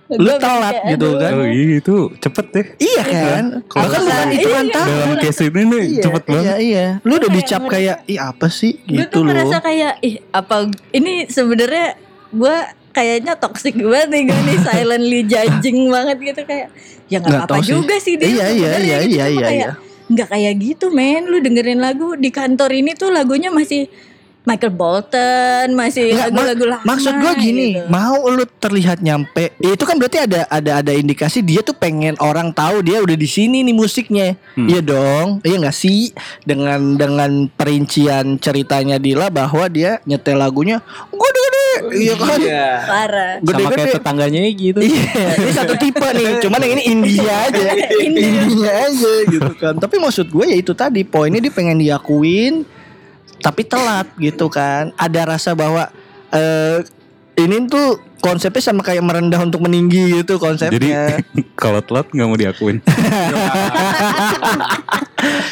Lu telat gitu aduh. kan oh iya itu cepet deh Iya kan Bahkan Iya, bukan iya, hitungan iya. tahun dalam case ini nih Iya, cepet banget Iya iya Lu udah kayak dicap kayak Ih apa sih gue gitu tuh loh ngerasa kayak ih apa ini sebenarnya gue kayaknya toxic banget nih gue nih silently judging banget gitu kayak ya nggak Nggak apa tahu sih. juga sih dia Iya, iya, iya, gitu. iya, Cuma iya, kayak, iya. nggak kayak gitu men lu dengerin lagu di kantor ini tuh lagunya masih Michael Bolton masih lagu-lagu lama maksud gue gini, gitu. mau lu terlihat nyampe, ya itu kan berarti ada ada ada indikasi dia tuh pengen orang tahu dia udah di sini nih musiknya, iya dong, iya nggak sih dengan dengan perincian ceritanya Dila bahwa dia nyetel lagunya gede-gede, iya kan, parah Sama gede-gede. kayak tetangganya gitu. Iya, ini satu tipe nih. Cuman yang ini India aja. India aja gitu kan. Tapi maksud gue ya itu tadi poinnya dia pengen diakuin tapi telat gitu kan. Ada rasa bahwa eh ini tuh konsepnya sama kayak merendah untuk meninggi gitu Jadi konsepnya. kalau telat nggak mau diakuin.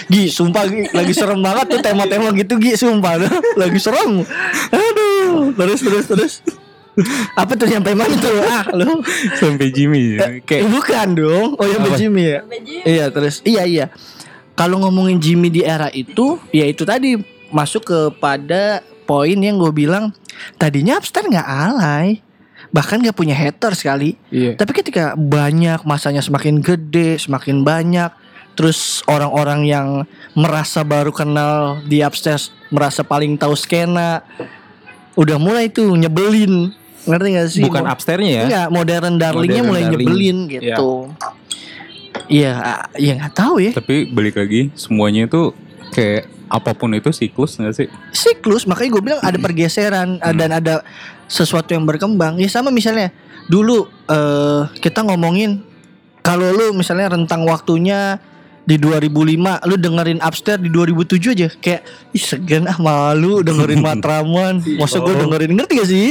Gi, sumpah Gi, lagi serem banget tuh tema-tema gitu Gi, sumpah dah. Lagi serem. Aduh, terus terus terus. Apa tuh sampai mana tuh? Ah, lu. Sampai Jimmy. Eh, Kayak bukan dong. Oh ya Apa? Jimmy ya. Iya, terus iya iya. Kalau ngomongin Jimmy di era itu, ya itu tadi masuk kepada poin yang gue bilang tadinya Upstar nggak alay. Bahkan nggak punya hater sekali Iya. tapi ketika banyak masanya semakin gede semakin banyak terus orang-orang yang merasa baru kenal di upstairs merasa paling tahu skena udah mulai tuh nyebelin. Ngerti gak sih? Bukan upstairs-nya ya. Enggak, modern darlingnya Modern mulai darling. nyebelin gitu. Iya, ya nggak tahu ya. Tapi balik lagi semuanya itu kayak apa pun itu siklus nggak sih? siklus makanya gue bilang ada pergeseran Hmm. dan ada sesuatu yang berkembang ya sama misalnya dulu eh kita ngomongin kalau lu misalnya rentang waktunya di 2005 lu dengerin upstairs di 2007 aja kayak ih segan ah malu dengerin Matraman masa gue dengerin ngerti gak sih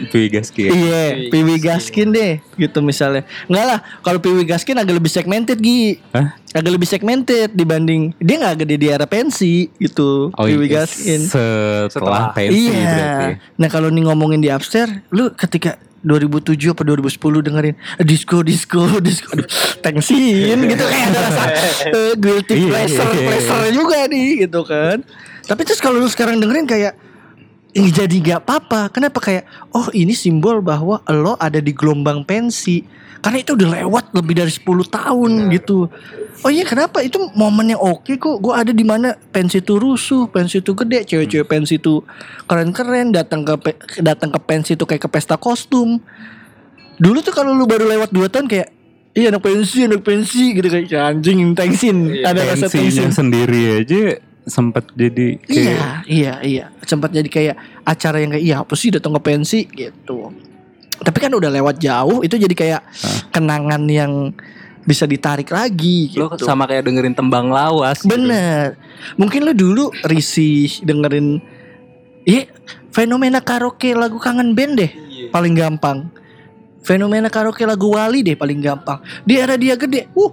Piwi Gaski ya? iya Piwi Gaskin deh gitu misalnya enggak lah kalau Piwi Gaskin agak lebih segmented Gi Hah? agak lebih segmented dibanding dia nggak gede di era pensi gitu Oh Piwi iya, Gaskin setelah Setelah. pensi iya. berarti. Nah kalau nih ngomongin di upstairs, lu ketika 2007 apa 2010 dengerin eh, disco disco disco aduh tengsin gitu kayak ada rasa eh, guilty Iya, pleasure pleasure juga nih gitu kan. Tapi terus kalau lu sekarang dengerin kayak ini jadi gak apa-apa. Kenapa kayak oh ini simbol bahwa lo ada di gelombang pensi. Karena itu udah lewat lebih dari 10 tahun gitu. Oh iya kenapa itu momen yang oke kok. Gue ada di mana pensi itu rusuh, pensi itu gede, cewek-cewek pensi itu keren-keren, datang ke datang ke pensi itu kayak ke pesta kostum. Dulu tuh kalau lu baru lewat 2 tahun kayak Iya anak pensi, anak pensi gitu kayak "Ya, anjing tengsin, ada rasa tengsin. sendiri aja sempat jadi kayak Iya, iya, iya. Sempat jadi kayak acara yang kayak iya apa sih datang ke pensi gitu. Tapi kan udah lewat jauh, itu jadi kayak kenangan yang bisa ditarik lagi Lo gitu. sama kayak dengerin tembang lawas. gitu. Bener. Mungkin lo dulu risih dengerin Iya, fenomena karaoke lagu kangen band deh paling gampang. Fenomena karaoke lagu Wali deh paling gampang. Di era dia gede, uh,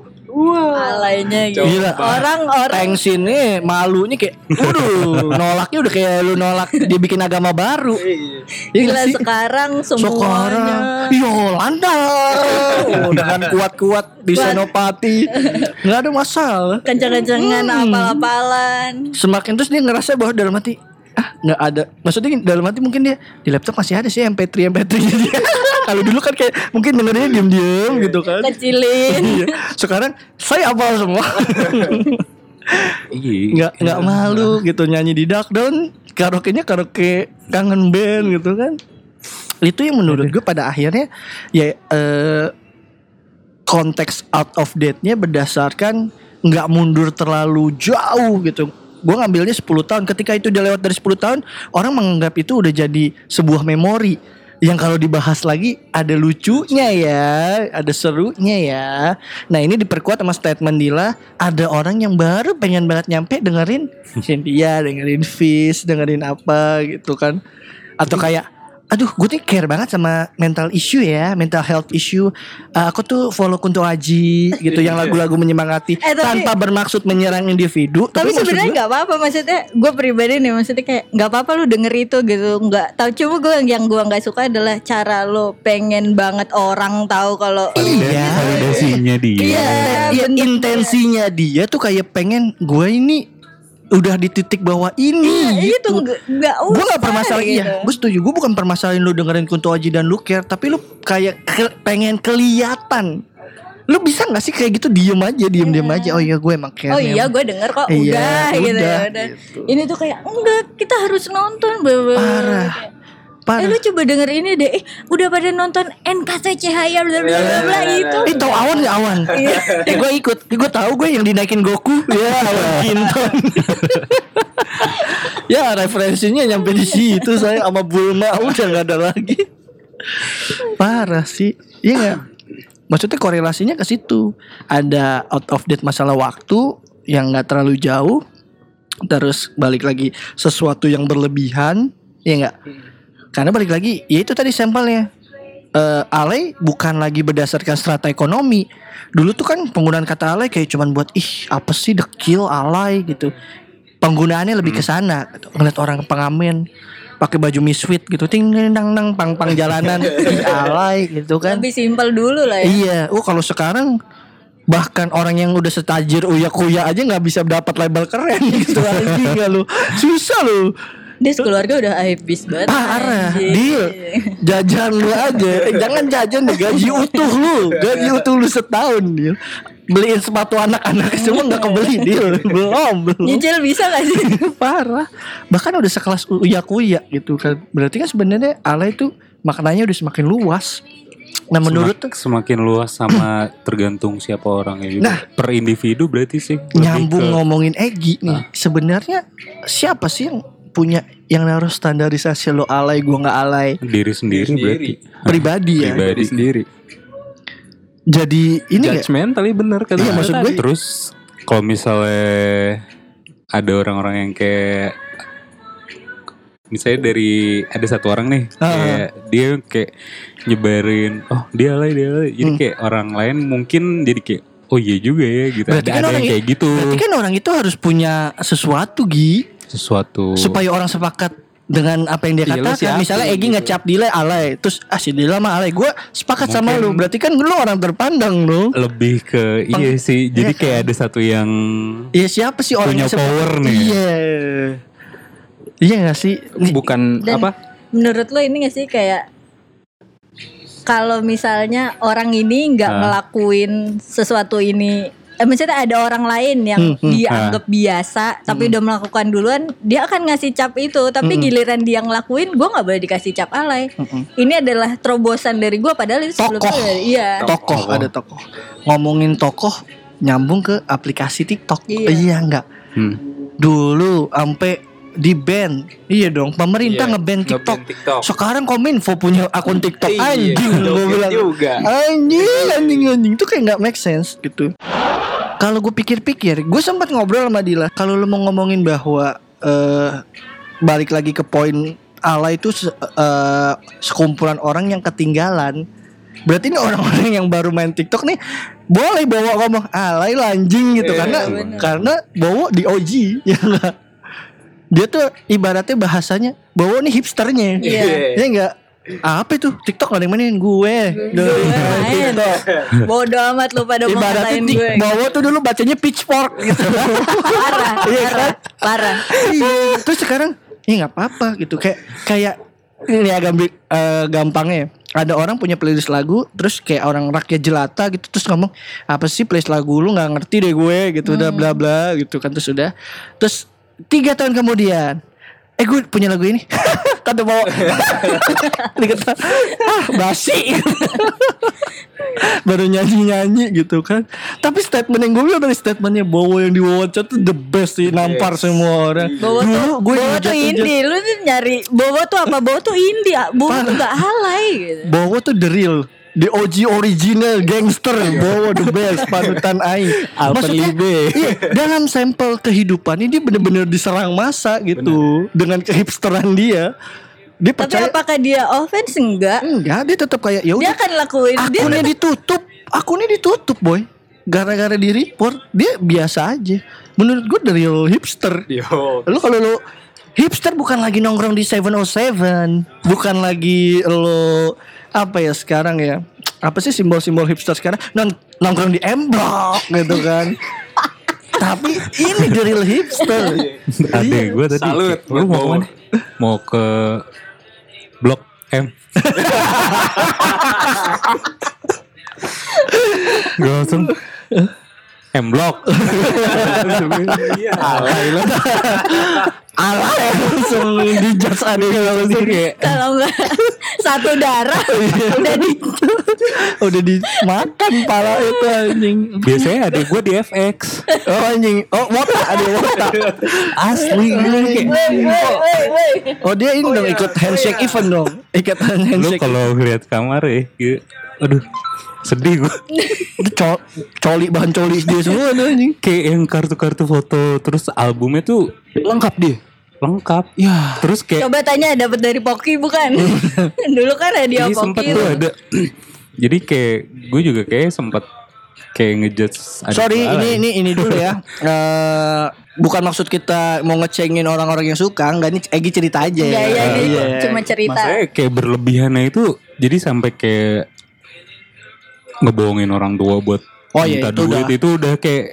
Alaynya gitu. Gila. Orang-orang Tengsinnya malunya kayak Waduh Nolaknya udah kayak lu nolak Dia bikin agama baru Iya gila nggak sih? sekarang Sekarang semuanya Yolanda oh, Dengan kuat-kuat Di Kuat. Senopati Gak ada masalah kenceng-kencengan Hmm. apal-apalan. Semakin terus dia ngerasa bahwa dalam hati Ah nggak ada Maksudnya dalam hati mungkin dia Di laptop masih ada sih MP3 MP3 dia Kalau dulu kan kayak Mungkin dengerinnya diem-diem gitu kan. Kecilin. Iya. Sekarang saya hafal semua. Iya. nggak nggak malu gitu nyanyi di dark down karaoke-nya karaoke kangen band gitu kan. Itu yang menurut gue pada akhirnya ya eh, konteks out of date-nya berdasarkan nggak mundur terlalu jauh gitu. Gue ngambilnya 10 tahun. Ketika itu udah lewat dari 10 tahun orang menganggap itu udah jadi sebuah memori yang kalau dibahas lagi ada lucunya ya, ada serunya ya. Nah ini diperkuat sama statement Dila, ada orang yang baru pengen banget nyampe dengerin Cynthia, dengerin Fish, dengerin apa gitu kan. Atau kayak aduh gue tuh care banget sama mental issue ya mental health issue Eh, aku tuh follow Kunto Aji gitu yang lagu-lagu menyemangati Eh, tapi- tanpa bermaksud menyerang individu Tapi maksud sebenarnya gue- nggak apa-apa maksudnya gue pribadi nih maksudnya kayak nggak apa-apa lu denger itu gitu nggak tahu cuma gue yang gue nggak suka adalah cara lo pengen banget orang tahu kalau Iya. validasinya dia. Iya, Iya, intensinya dia tuh kayak pengen gue ini udah di titik bawah ini itu gitu. nggak nggak Gue gak usah permasalahan gitu. iya, gue setuju. Gue bukan permasalahan lu dengerin Kunto Aji dan lu care, tapi lu kayak ke- pengen kelihatan. Lu bisa gak sih kayak gitu diem aja, diem diem aja. Oh iya gue emang care. Oh iya gue denger kok Iya, udah, gitu, udah, udah. gitu. Ini tuh kayak enggak kita harus nonton bla. Parah. Kayak, Parah. Eh lu coba denger ini deh. Eh, udah pada nonton NKC Cahaya bla bla bla bla itu. Eh tau awan gak awan? eh gue ikut, eh, gue tahu gue yang dinaikin Goku. Ya awan Kinton. ya referensinya nyampe di situ saya sama Bulma udah nggak ada lagi. Parah sih, iya nggak? Maksudnya korelasinya ke situ. Ada out of date masalah waktu yang nggak terlalu jauh. Terus balik lagi sesuatu yang berlebihan, ya nggak? Karena balik lagi, ya itu tadi sampelnya. Eh, alay bukan lagi berdasarkan strata ekonomi. Dulu tuh kan penggunaan kata alay kayak cuman buat ih apa sih dekil alay gitu. Penggunaannya lebih ke sana, gitu. ngeliat orang pengamen pakai baju misfit gitu, ting ting, dang dang pang pang jalanan, alay gitu kan. Lebih simpel dulu lah ya. Iya, oh kalau sekarang bahkan orang yang udah setajir uya kuya aja nggak bisa dapat label keren gitu anjing nggak lu susah lu Dia keluarga udah habis banget. parah anjing. deal jajan lu aja eh, jangan jajan deh gaji utuh lu gaji utuh lu setahun deal beliin sepatu anak-anak semua nggak kebeli deal belum belum Nyicil bisa gak sih? parah bahkan udah sekelas uya kuya gitu kan berarti kan sebenarnya alay itu maknanya udah semakin luas nah menurut Semak- semakin luas sama tergantung siapa orangnya juga. Nah. per individu berarti sih. nyambung ke- ngomongin Egi nih sebenarnya siapa sih yang punya yang naruh standarisasi lo alay gua nggak alay diri sendiri, berarti. pribadi ya Pribadi. Diri sendiri. jadi ini nggak Judgment tapi bener kata Iya, maksud gue Terus kalau misalnya ada orang-orang yang kayak misalnya dari ada satu orang nih Ah. kayak dia kayak nyebarin oh dia alay dia alay jadi Hmm. kayak orang lain mungkin jadi kayak oh iya juga ya gitu Berarti ada, kan ada orang yang kayak gitu berarti kan orang itu harus punya sesuatu Gi sesuatu. Supaya orang sepakat dengan apa yang dia Iya, lu katakan. siapa misalnya Egi gitu. ngecap Dila alay. Terus ah si Dila mah alay. Gue sepakat sama Mungkin- lu. Berarti kan lu orang terpandang lu lebih ke iya sih. Jadi Iya kayak ada satu yang Iya siapa sih orang Punya power nih. iya. Iya gak sih? Bukan Dan apa? menurut lo ini gak sih kayak kalau misalnya orang ini nggak Ah. ngelakuin sesuatu ini maksudnya ada orang lain yang Hmm, hmm. dianggap biasa tapi udah melakukan duluan dia akan ngasih cap itu. Tapi giliran dia ngelakuin gue nggak boleh dikasih cap alay. Ini adalah terobosan dari gue padahal itu sebelumnya Tokoh. iya. Tokoh ada tokoh. Ngomongin tokoh nyambung ke aplikasi TikTok. Iya. iya enggak Hmm. dulu sampai di ban iya dong pemerintah Iya, ngeban nge-ban TikTok. TikTok. sekarang kominfo punya akun TikTok Iya, anjing gue joget bilang juga. anjing anjing anjing itu kayak nggak make sense gitu kalau gue pikir-pikir gue sempat ngobrol sama Dila kalau lu mau ngomongin bahwa eh balik lagi ke poin Allah itu se- eh, sekumpulan orang yang ketinggalan berarti ini orang-orang yang baru main TikTok nih boleh bawa ngomong alay lah, anjing gitu Iya, karena bener. karena bawa di OG ya enggak dia tuh ibaratnya bahasanya bawa nih hipsternya. Iya. ya enggak apa itu? TikTok ada yang mainin? Gue. Dari. TikTok bodoh amat lu pada mau ngatain gue. Bawa tuh dulu bacanya pitchfork gitu. Parah Iya kan? parah parah. Iya. terus sekarang ya nggak apa-apa gitu. Kayak kayak ini agak eh, gampangnya ya. ada orang punya playlist lagu terus kayak orang rakyat jelata gitu terus ngomong apa sih playlist lagu lu? Nggak ngerti deh gue gitu udah bla bla gitu kan terus udah. Terus tiga tahun kemudian. Eh gue punya lagu ini. Kata bawa. Dikata ah basi. Baru nyanyi nyanyi gitu kan. Tapi statement yang gue bilang dari statementnya Bowo yang di wawancara tuh the best sih. Nampar semua orang. Bowo tuh, Dulu gue Bowo tuh indie. Lu tuh nyari Bowo tuh apa? Bowo tuh indie Bowo tuh gak halai gitu. Bowo tuh the real The OG original gangster Bowo the best Panutan Aing Maksudnya iya, Dalam sampel kehidupan ini Dia bener-bener diserang masa gitu Dengan kehipsteran dia. Dia Tapi percaya apakah dia offense? Enggak. Enggak dia tetap kayak ya Dia akan lakuin Dia akunnya ditutup akunnya ditutup boy. Gara-gara di report dia biasa aja. Menurut gue dari lo hipster. Yo. lu kalau lu hipster bukan lagi nongkrong di 707 bukan lagi lo apa ya sekarang ya? Apa sih simbol-simbol hipster sekarang? Nong- nongkrong di M Block gitu kan. Tapi ini the real hipster. Adek gue tadi Salut Lu mau ke mana? Mau ke Blok M. Gue langsung M Block alay lo alay langsung dijudge adek langsung kayak Kalau enggak Satu darah. Udah di udah dimakan pala itu anjing. Biasanya adek gue di FX oh anjing. Oh wota. Ada wota. Asli gue kayak oh dia ini dong ikut handshake event dong. Ikut Lu handshake kalau lihat kamar ya gitu, Aduh Sedih gue itu co- coli bahan coli dia semua tuh anjing Kayak yang kartu-kartu foto Terus albumnya tuh Lengkap dia lengkap. Ya. Terus kayak Coba tanya dapat dari Poki bukan? Dulu kan hadiah Jadi sempet Poki. tuh ada Jadi kayak gue juga kayak sempet kayak ngejudge ada Sorry, ini ya. ini ini dulu ya. Eh bukan maksud kita mau ngecengin orang-orang yang suka, enggak ini Egi cerita aja Iya, iya, ini Iya. cuma cerita. Maksudnya kayak berlebihannya itu jadi sampai kayak ngebohongin orang tua buat Oh iya, minta itu duit udah. itu udah kayak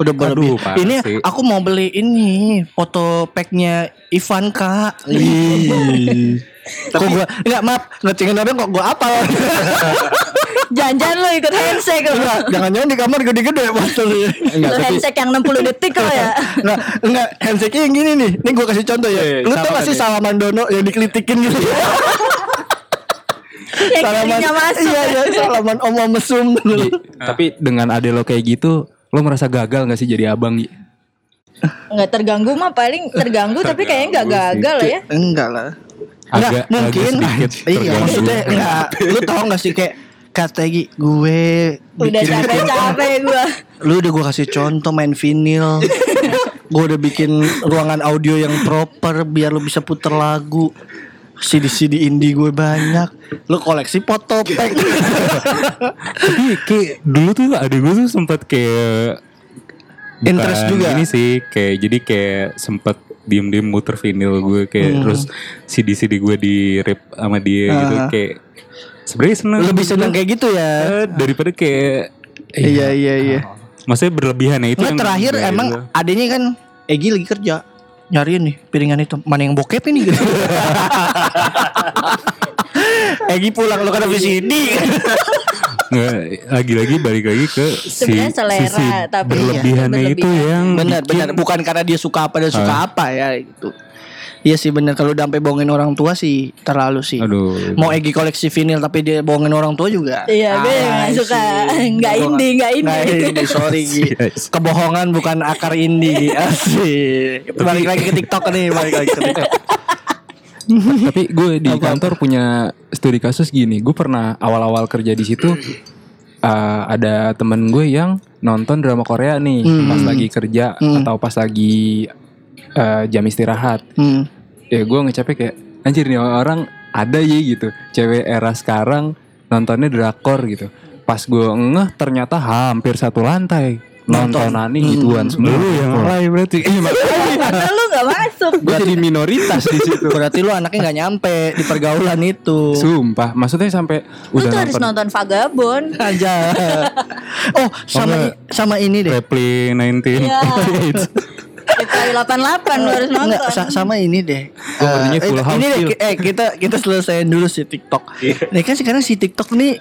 Udah berlebih. Ini sih. aku mau beli ini foto packnya Ivan kak. kok gua enggak maaf ngecengin orang kok gua apal. Jangan-jangan lo ikut handshake lo. Enggak, jangan-jangan di kamar gede-gede. Enggak, tapi handshake yang 60 detik lo ya. Enggak, enggak handshake yang gini nih. Ini gua kasih contoh ya. Iya, Lu tau gak sih salaman dono yang dikelitikin gitu. yang kirinya masuk. Iya, iya, salaman om om mesum. Gi, tapi dengan ade lo kayak gitu, lo merasa gagal gak sih jadi abang? Gi? Nggak terganggu mah paling terganggu tapi kayaknya nggak gagal lah ya. Enggak lah. Agak- Enggak, mungkin. agak iya, maksudnya enggak. Lu tau gak sih kayak kata Egi, gue Udah capek-capek gua. Lu udah gue kasih contoh main vinil Gue udah bikin ruangan audio yang proper Biar lu bisa puter lagu CD-CD indie gue banyak. Lu koleksi foto pack Tapi kayak dulu tuh ada gue tuh sempat kayak bukan Interest juga. Ini sih kayak jadi kayak sempet diem-diem muter vinyl gue kayak Hmm. terus CD-CD gue di rip sama dia gitu Ah. kayak sebenarnya seneng. Lebih seneng kayak gitu ya? Eh, daripada kayak Iya iya iya. maksudnya berlebihan ya itu Nggak yang terakhir emang adanya kan Egi lagi kerja Nyariin nih piringan itu Mana yang bokep ini gitu. Egi pulang lu kan habis ini lagi-lagi balik lagi ke si, selera, sisi tapi berlebihannya iya, itu berlebihan. yang Benar bikin- benar. Bukan karena dia suka apa dan suka apa ya gitu. Iya sih benar kalau udah sampai bohongin orang tua sih terlalu sih. Aduh. Mau Egi koleksi vinil tapi dia bohongin orang tua juga. Iya, gue Ah, nggak suka. sih. Nggak Gua indie, nggak indie. Sorry Gi. Kebohongan bukan akar indie. Asik. Balik lagi ke TikTok nih, balik lagi ke TikTok. Tapi gue di kantor punya studi kasus gini. Gue pernah awal-awal kerja di situ uh, ada temen gue yang nonton drama Korea nih pas lagi kerja atau pas lagi uh, jam istirahat. Hmm. Ya gue ngecapnya kayak anjir nih orang ada ya gitu. Cewek era sekarang nontonnya drakor gitu. Pas gue ngeh ternyata hampir satu lantai nontonannya gituan semua. Lu yang alay berarti. Iya, makanya Karena lu nggak masuk. gue jadi minoritas di situ. Berarti lu anaknya nggak nyampe di pergaulan itu. Sumpah, maksudnya sampai Lu udah tuh harus nonton Vagabond. aja. Oh, sama sama ini deh. Repli 19. Iya. Kali 88 lu harus nonton. Enggak, sa- sama ini deh. Eh, full eh, house ini deh, eh kita kita selesaiin dulu si TikTok. Nih kan sekarang si TikTok nih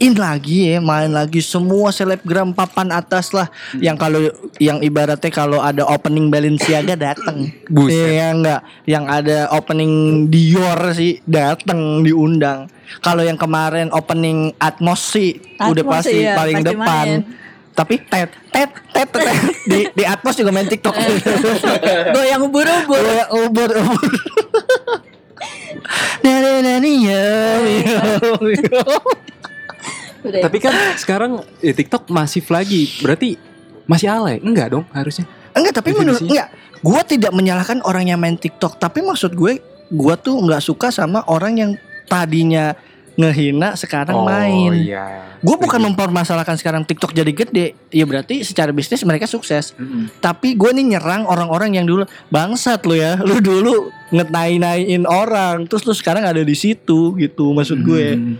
in lagi ya, main lagi semua selebgram papan atas lah yang kalau yang ibaratnya kalau ada opening Balenciaga datang. Buset. Iya enggak, yang ada opening Dior sih datang diundang. Kalau yang kemarin opening Atmos sih udah Atmos pasti iya, paling pasti depan. main. Tapi tet tet tet tet di di Atmos juga main TikTok. Goyang ubur-ubur. Gue yang ubur ubur. Nani nani ya. Tapi kan sekarang ya, TikTok masif lagi. Berarti masih alay? Enggak dong harusnya. Enggak, tapi menurut enggak. Gue tidak menyalahkan orang yang main TikTok, tapi maksud gue, gue tuh nggak suka sama orang yang tadinya ngehina sekarang main. iya. Gue bukan mempermasalahkan sekarang TikTok jadi gede, ya berarti secara bisnis mereka sukses. Tapi gue nih nyerang orang-orang yang dulu bangsat lo ya, lu dulu ngetai-naiin orang, terus lu sekarang ada di situ gitu, maksud gue. Hmm.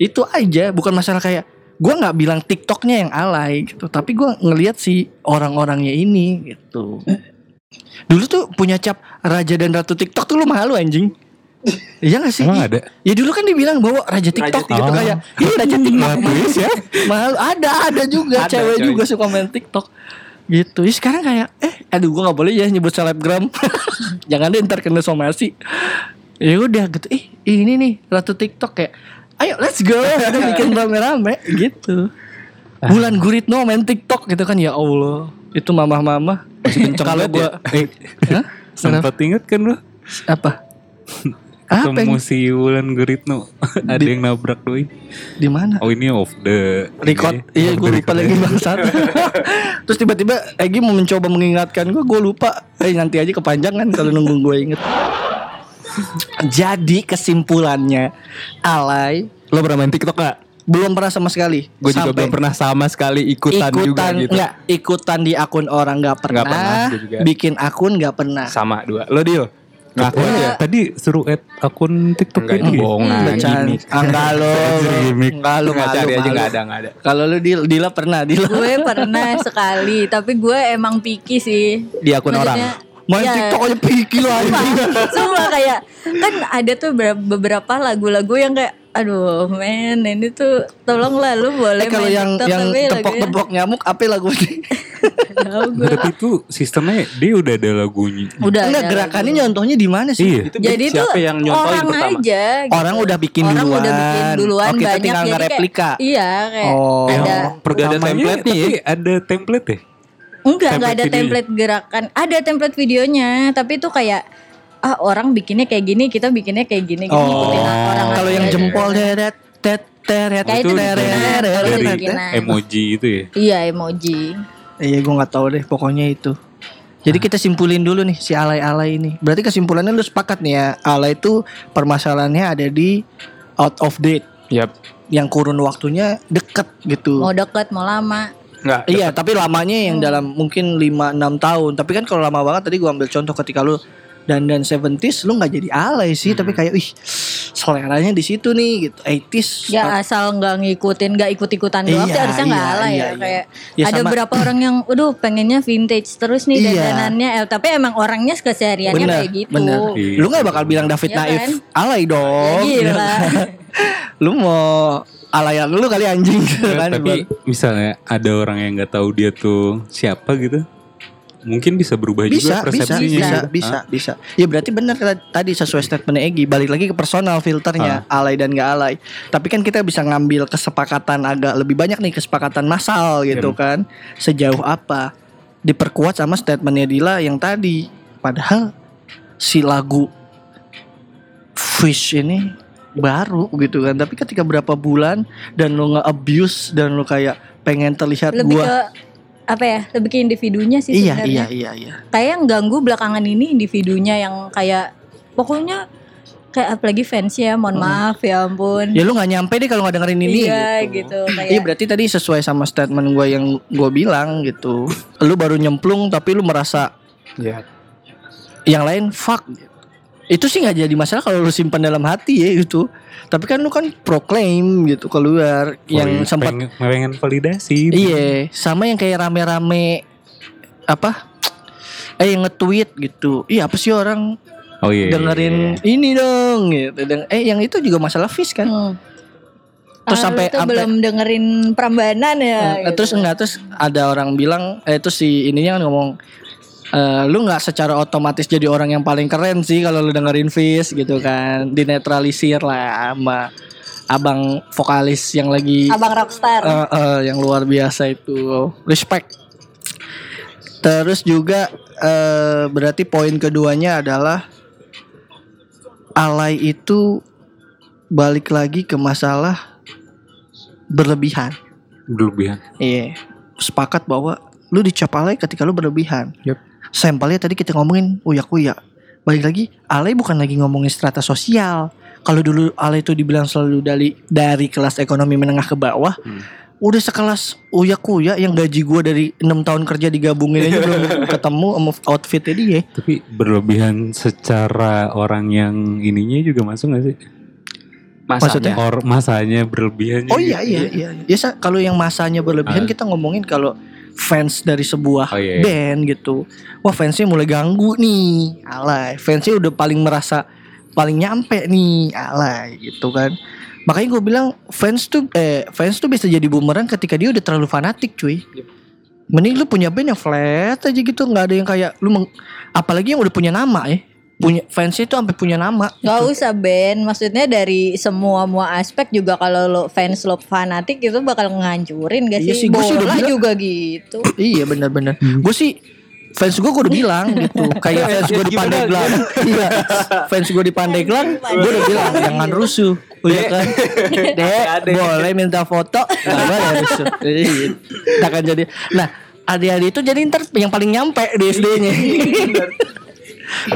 itu aja bukan masalah kayak gue nggak bilang tiktoknya yang alay gitu tapi gue ngelihat si orang-orangnya ini gitu dulu tuh punya cap raja dan ratu tiktok tuh lu malu anjing Iya gak sih? Emang ada? Ya dulu kan dibilang bahwa Raja TikTok gitu TikTok. kayak Ini Raja TikTok. Please ya. Mahal Ada ada juga. Ada, Cewek coy. juga suka main TikTok. Gitu. Ya sekarang kayak Eh aduh gue gak boleh ya nyebut selebgram. Jangan deh ntar kena somasi. Ya udah gitu. Eh ini nih Ratu TikTok kayak Ayo let's go. Bikin rame-rame Gitu. Bulan Guritno main TikTok gitu kan. Ya Allah Itu mamah-mamah. Masih kenceng Kalau banget ya. gue Eh, sempat inget kan lu? Apa? Apa ketemu yang- si Wulan Guritno ada yang nabrak doi. Di mana? Oh ini off the record ini, iya off gue lupa lagi ya. bangsat terus tiba-tiba Egi mau mencoba mengingatkan gue gue lupa eh nanti aja kepanjangan kalau nunggu gue inget jadi kesimpulannya alay Lo pernah main TikTok gak? belum pernah sama sekali Gue juga belum pernah sama sekali ikutan, juga ikutan gitu. nggak ikutan di akun orang nggak pernah, pernah, gue juga. bikin akun nggak pernah Sama dua. Lo deal? Ngaku Oh, aja. Tadi suruh add akun TikTok Enggak ini. bohongan. Ah, enggak lo enggak lo Nggak enggak cari aja enggak ada nggak ada. kalau lu Dila, Dila pernah Dila gue pernah sekali tapi gue emang picky sih Di akun Maksudnya, main ya, TikTok aja pikir lo anjing Sumpah kayak kan ada tuh ber- beberapa lagu-lagu yang kayak aduh men ini tuh tolonglah lu boleh Eh, kalau main yang TikTok yang tepok-tepok nyamuk apa lagu ini? Berarti itu sistemnya dia udah ada lagunya. Udah Enggak ada gerakannya lagu. nyontohnya di mana sih? Iya. Jadi tuh Siapa yang nyontohin orang pertama? aja gitu. Orang udah bikin orang duluan. udah bikin duluan Oh, kita banyak tinggal jadi kayak- ngereplika. iya kayak Oh. ada Ada Pertamanya template-nya ya? tapi ada template ya? enggak enggak ada template template gerakan ada template videonya tapi itu kayak ah orang bikinnya kayak gini kita bikinnya kayak gini gitu ngikutin orang Oh. Kalau yang aja. jempol deret tet teret itu teret, bikinan. emoji itu ya. iya emoji Iya gue nggak tahu deh pokoknya itu. Jadi kita simpulin dulu nih si alay-alay ini. Berarti kesimpulannya lu sepakat nih ya. Alay itu permasalahannya ada di out of date. Yap. Yang kurun waktunya deket gitu. mau deket mau lama Enggak. Iya, tapi lamanya yang dalam mungkin 5 6 tahun. Tapi kan kalau lama banget tadi gua ambil contoh ketika lu dan dan 70s lu nggak jadi alay sih, tapi kayak ih seleranya di situ nih gitu. 80s ya asal nggak ngikutin nggak ikut ikutan doang Iya, sih harusnya nggak iya, ala iya, ya iya. kayak Ya, ada sama- beberapa orang yang aduh pengennya vintage terus nih Iya. dandanannya eh, tapi emang orangnya kesehariannya bener, kayak gitu bener. Iya. Lu nggak bakal bilang David Iya Naif kan? alay dong. Ya gila. lu mau alayan lu kali anjing gitu kan. tapi misalnya ada orang yang nggak tahu dia tuh siapa gitu. Mungkin bisa berubah bisa, juga bisa, persepsinya. bisa, gitu. bisa, Hah? bisa. Ya berarti benar tadi sesuai statement Egi. Balik lagi ke personal filternya, alay dan gak alay. Tapi kan kita bisa ngambil kesepakatan agak lebih banyak nih kesepakatan massal gitu kan. Sejauh apa diperkuat sama statementnya Dila yang tadi. Padahal si lagu Fish ini baru gitu kan. Tapi ketika berapa bulan dan lu nge-abuse dan lu kayak pengen terlihat lebih gua ke apa ya lebih ke individunya sih Iya, sebenarnya iya, iya, iya. kayak yang ganggu belakangan ini individunya yang kayak pokoknya kayak apalagi fans ya mohon maaf ya ampun Ya lu gak nyampe deh kalau gak dengerin ini iya gitu. gitu, kayak Iya berarti tadi sesuai sama statement gue yang gue bilang gitu. Lu baru nyemplung tapi lu merasa Iya. yang lain fuck. Itu sih nggak jadi masalah kalau lu simpan dalam hati ya itu. Tapi kan lu kan proclaim gitu keluar yang Valid- sempat pengen, pengen validasi. iya sama yang kayak rame-rame apa eh yang nge-tweet gitu. Iya apa sih orang Oh iya. iya, dengerin iya. ini dong gitu. Dan eh yang itu juga masalah fish kan. hmm. Terus Ah, sampai- tuh sampai- belum dengerin Prambanan ya Eh, gitu. Terus enggak terus ada orang bilang eh terus si ininya kan ngomong eh, lu nggak secara otomatis jadi orang yang paling keren sih kalau lu dengerin Fish gitu kan. Dinetralisir lah sama abang vokalis yang lagi abang rockstar. Eh, eh, yang luar biasa itu. Respect. Terus juga eh, berarti poin keduanya adalah alay itu balik lagi ke masalah berlebihan. Berlebihan. Iya, sepakat bahwa lu dicap alay ketika lu berlebihan. Yep. Sampelnya tadi kita ngomongin uyak-uyak. Balik lagi, alay bukan lagi ngomongin strata sosial. Kalau dulu alay itu dibilang selalu dari dari kelas ekonomi menengah ke bawah, udah sekelas uyak-uyak yang gaji gua dari enam tahun kerja digabungin aja belum ketemu sama outfitnya dia. Tapi berlebihan secara orang yang ininya juga masuk gak sih? Maksudnya? Or masanya berlebihan. Oh iya juga. iya iya. Ya kalau yang masanya berlebihan Ah. kita ngomongin kalau fans dari sebuah Oh, iya, iya. band gitu. Wah fansnya mulai ganggu nih, alay. Fansnya udah paling merasa paling nyampe nih, alay gitu kan. Makanya gue bilang fans tuh eh fans tuh bisa jadi bumerang ketika dia udah terlalu fanatik cuy. Mending lu punya band yang flat aja gitu, nggak ada yang kayak lu meng- apalagi yang udah punya nama ya. Punya fansnya itu sampai punya nama. Gak usah Ben, maksudnya dari semua semua aspek juga kalau lo fans lo fanatik itu bakal ngancurin gak Iya sih? sih, gua sih udah Bola bilang- juga gitu. Iya benar-benar. Gue sih fans gue gue udah bilang gitu. Kayak fans gue di Pandeglang iya. Fans gue di Pandeglang gue udah bilang jangan rusuh. Udah kan? Dek boleh minta foto? Gak boleh rusuh. Iya. Nggak akan jadi. Nah adik-adik itu jadi ntar yang paling nyampe di SD-nya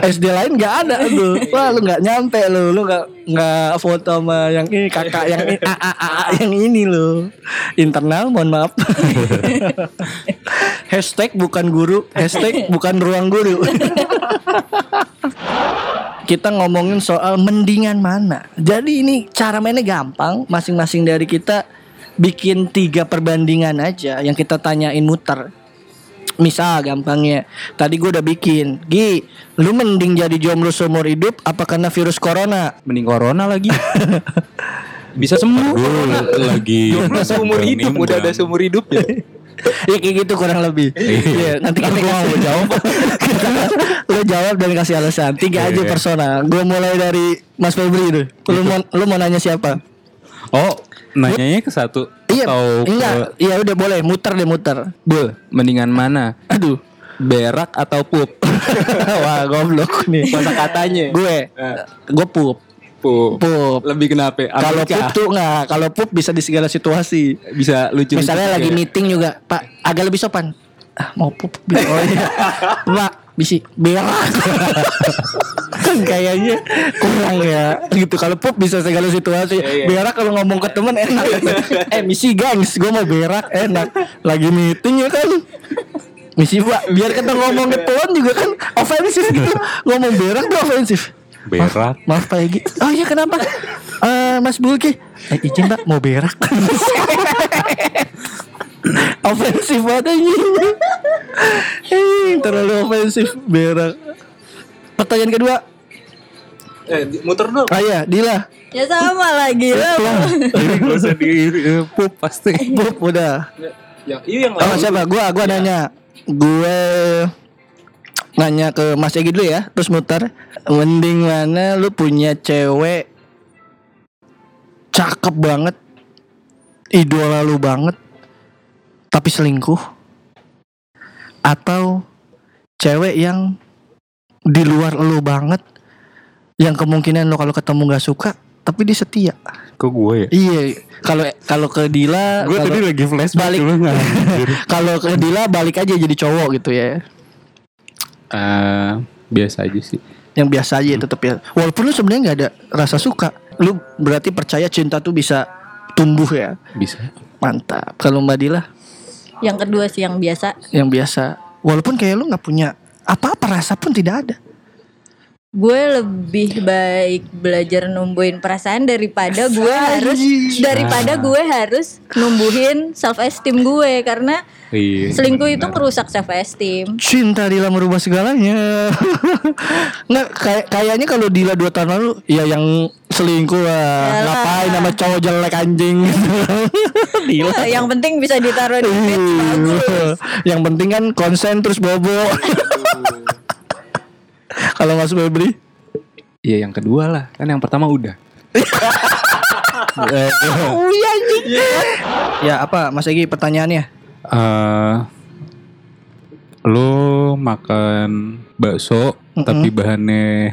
SD lain nggak ada lu wah lu nggak nyampe lu. Lu nggak nggak foto sama yang ini kakak yang ini a, a, a, a, yang ini lu. Internal mohon maaf. Hashtag bukan guru. Hashtag bukan ruang guru. Kita ngomongin soal mendingan mana. Jadi ini cara mainnya gampang. Masing-masing dari kita bikin tiga perbandingan aja yang kita tanyain muter Misal gampangnya. Tadi gue udah bikin. Gi Lu mending jadi jomblo seumur hidup Apa karena virus corona? Mending corona lagi. Bisa sembuh. Gue lagi. Jomblo seumur hidup, udah ada seumur hidup ya. Ya kayak gitu kurang lebih. Iya. Nanti kita mau jawab. Lu jawab dan kasih alasan. Tiga aja Iya. personal Gue mulai dari Mas Febri dulu. Lu mau, lu mau nanya siapa? Oh nanyanya ke satu Iya atau ke- Enggak Iya udah boleh Muter deh muter Bul, mendingan mana? Aduh Berak atau pup? Wah goblok nih Masa katanya. Gue Gue pup Pup. Pup Lebih kenapa? Kalau pup tuh nggak Kalau pup bisa di segala situasi bisa lucu. Misalnya lagi meeting juga, Pak, agak lebih sopan. Ah, mau pup. Oh iya. Pak, bisi berak. kan kayaknya kurang ya. Gitu kalau pup bisa segala situasi. Berak kalau ngomong ke temen enak. eh, misi gengs, gue mau berak enak. Lagi meeting ya kan. Misi pak, biar kita ngomong ke temen juga kan ofensif gitu. Ngomong berak tuh ofensif. berak Maaf Pak Egi Oh iya kenapa Eh Mas Bulki eh, Izin Pak mau berak Ofensif banget anjing. Eh, Terlalu ofensif Berak Pertanyaan kedua. Eh, muter dong. Ah iya Dila. Ya sama lagi lah. Jadi gak usah di pup pasti. Bup udah. Yang iya yang Oh siapa? Gua gua nanya. Gue Nanya ke Mas Egi dulu ya Terus muter. Mending mana lu punya cewek Cakep banget Idola lu banget Tapi selingkuh? Atau Cewek yang Di luar lu banget Yang kemungkinan lu kalau ketemu gak suka Tapi dia setia? Kok gue ya? Iya Kalau kalau ke Dila Gue tadi lagi flashback balik. nggak Kalau ke Dila balik aja jadi cowok gitu ya. Eh, Biasa aja sih. Yang biasa aja tetap ya. Walaupun lu sebenarnya nggak ada rasa suka lu berarti percaya cinta tuh bisa tumbuh ya. Bisa. Mantap. Kalau mbak Dila Yang kedua sih yang biasa. yang biasa walaupun kayak lu nggak punya apa-apa rasa pun tidak ada Gue lebih baik belajar numbuhin perasaan daripada gue harus daripada gue harus numbuhin self esteem gue karena Iya selingkuh itu merusak self esteem. cinta Dila merubah segalanya. Nggak kayak kayaknya kalau Dila dua tahun lalu ya yang selingkuh lah. Yalah. ngapain nama cowok jelek anjing? Dila. Yang penting bisa ditaruh di page bagus. yang penting kan konsen terus bobo kalau Mas Febri Iya yang kedua lah. Kan yang pertama udah. Oh iya anjing. Ya apa Mas Egi pertanyaannya? eh Lo makan bakso Tapi bahannya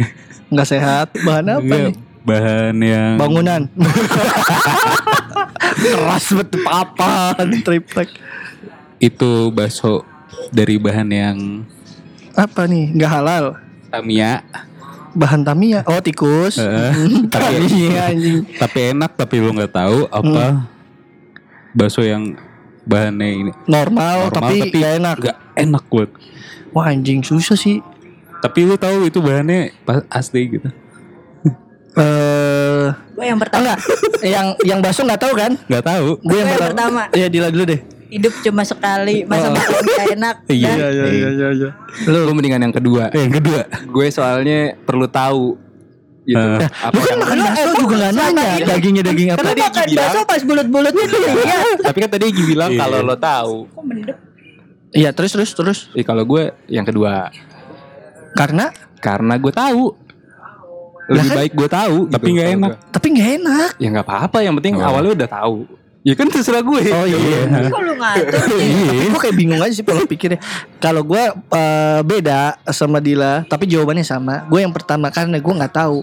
Nggak sehat. Bahan apa Enggak, nih? Bahan yang Bangunan. Keras betul apa triplek. Itu bakso Dari bahan yang Apa nih? Nggak halal. Tamiya Bahan Tamiya. Oh tikus. Eh, tapi anjing. tapi enak tapi lo nggak tahu apa bakso yang bahannya ini Normal, normal tapi, nggak enak. nggak enak buat Wah anjing susah sih. tapi lu tahu itu bahannya pas- asli gitu Eh Gue yang pertama enggak. yang yang bakso nggak tahu kan? nggak tahu Gue yang yang pertama. pertama. Iya Dila dulu deh. Hidup cuma sekali masa makan gak enak. Iya. Dah. iya iya iya. Lu mendingan yang kedua. yang kedua Gue soalnya perlu tahu gitu. Eh. apa Lu kan yang makan bakso juga nggak nanya dagingnya daging apa? Kan tadi Makan bakso pas bulat-bulatnya tuh iya. tapi kan tadi Egi bilang Iya. kalau lo tahu. Kok mendep? Iya terus terus terus. Eh kalau gue yang kedua Karena karena gue tahu. Lebih kan- baik gue tahu. Tapi gitu nggak kalau enak. tapi nggak enak. Ya nggak apa-apa. Yang penting Oh. awalnya udah tahu. Ya kan terserah gue. Oh iya. Kok lu ngatur? Tapi gue kayak bingung aja sih pola pikirnya. Kalau gue eh, beda sama Dila, tapi jawabannya sama. Gue yang pertama karena gue nggak tahu.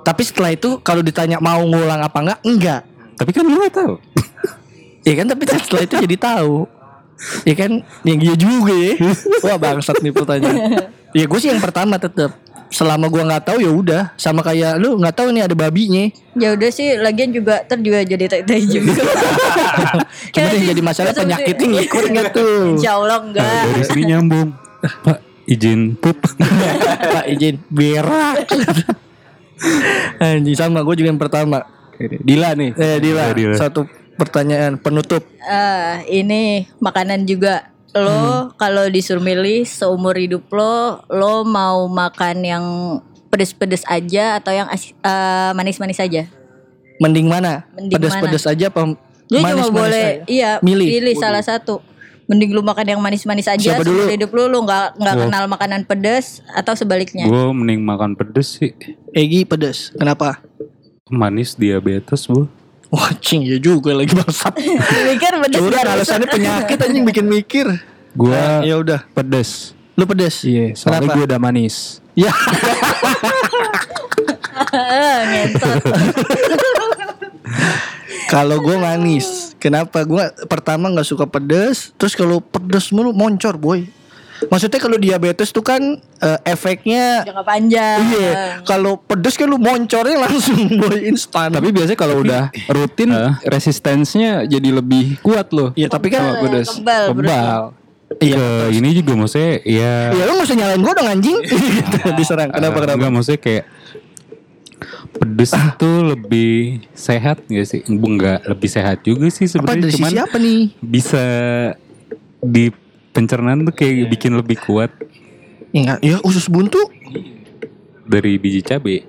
Tapi setelah itu kalau ditanya mau ngulang apa enggak, enggak. Tapi kan lu gak tahu. Iya kan tapi setelah itu jadi tahu. Iya kan yang dia juga ya. Wah bangsat nih pertanyaan. Ya gue sih yang pertama tetap. Selama gue nggak tahu ya udah sama kayak lu nggak tahu nih ada babinya. Ya udah sih, lagian juga ter juga jadi tai-tai juga. Cuma yang jadi masalah penyakitnya ngikut nggak tuh. Insya Allah Nah, enggak. dari sini nyambung. Pak izin pup. Pak izin berak. Anjing sama gue juga yang pertama. Dila nih. Eh Dila, Eh, Dila. satu pertanyaan penutup. Eh, ini makanan juga. Lo kalau disuruh milih seumur hidup lo, lo mau makan yang pedes-pedes aja atau yang eh, manis-manis aja? Mending mana? Mending Pedes-pedes aja apa Lo cuma manis-manis boleh aja? iya Milih. pilih salah satu. Mending lu makan yang manis-manis aja Siapa seumur dulu? hidup lu lu nggak nggak kenal makanan pedes atau sebaliknya. gue mending makan pedes sih. Egi pedes. Kenapa? Manis diabetes bu. Wah, cing ya juga lagi bangsat. Mikir pedes barusan. alasannya penyakit anjing bikin mikir. Gue Ya udah, pedes. lu pedes. Iya, soalnya Kenapa? gue udah manis. Ya, Eh, kalau gue manis. Kenapa? Gue pertama nggak suka pedes. Terus kalau pedes mulu moncor, boy. Maksudnya kalau diabetes tuh kan eh, efeknya Jangka panjang. Iya, kalau pedes kan lu moncornya langsung boy instan. Tapi biasanya kalau udah rutin resistensinya jadi lebih kuat loh. Iya, tapi kan pedes. Kebal. Kebal. Ke ini juga maksudnya ya. ya lu usah nyalain gue dong anjing. Gitu, Diserang. Kenapa eh, kenapa? Enggak maksudnya kayak pedes itu lebih sehat gak sih? Enggak lebih sehat juga sih Apa sebenarnya dari cuman sisi apa nih? bisa di pencernaan tuh kayak bikin lebih kuat. Ingat, ya usus buntu. Dari biji cabe.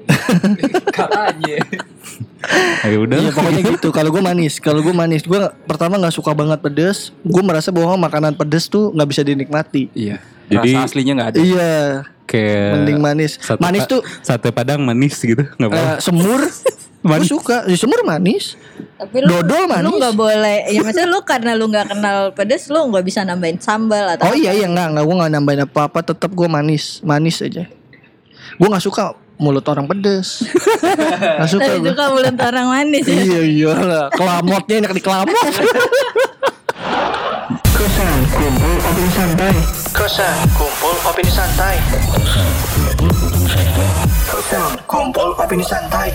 Ayo udah. Iya pokoknya gitu. Kalau gue manis, kalau gue manis, gue pertama nggak suka banget pedes. Gue merasa bahwa makanan pedes tuh nggak bisa dinikmati. Iya. Jadi- Rasa aslinya nggak ada. Iya, kayak mending manis. sate Manis tuh sate padang manis gitu nggak apa eh, semur. Gue suka, ya, semur manis. Tapi lu, Dodol manis. lu nggak boleh. Ya maksudnya lu karena lu nggak kenal pedes, lu nggak bisa nambahin sambal atau Oh iya iya nggak nggak gue nggak nambahin apa apa. Tetap gue manis, manis aja. Gue nggak suka mulut orang pedes. Gak suka Tapi gue. suka mulut orang manis ya. Iya iya lah. Kelamotnya enak di kelamot. Kosan kumpul opini santai. Kosan kumpul opini santai. Kosan kumpul opini santai.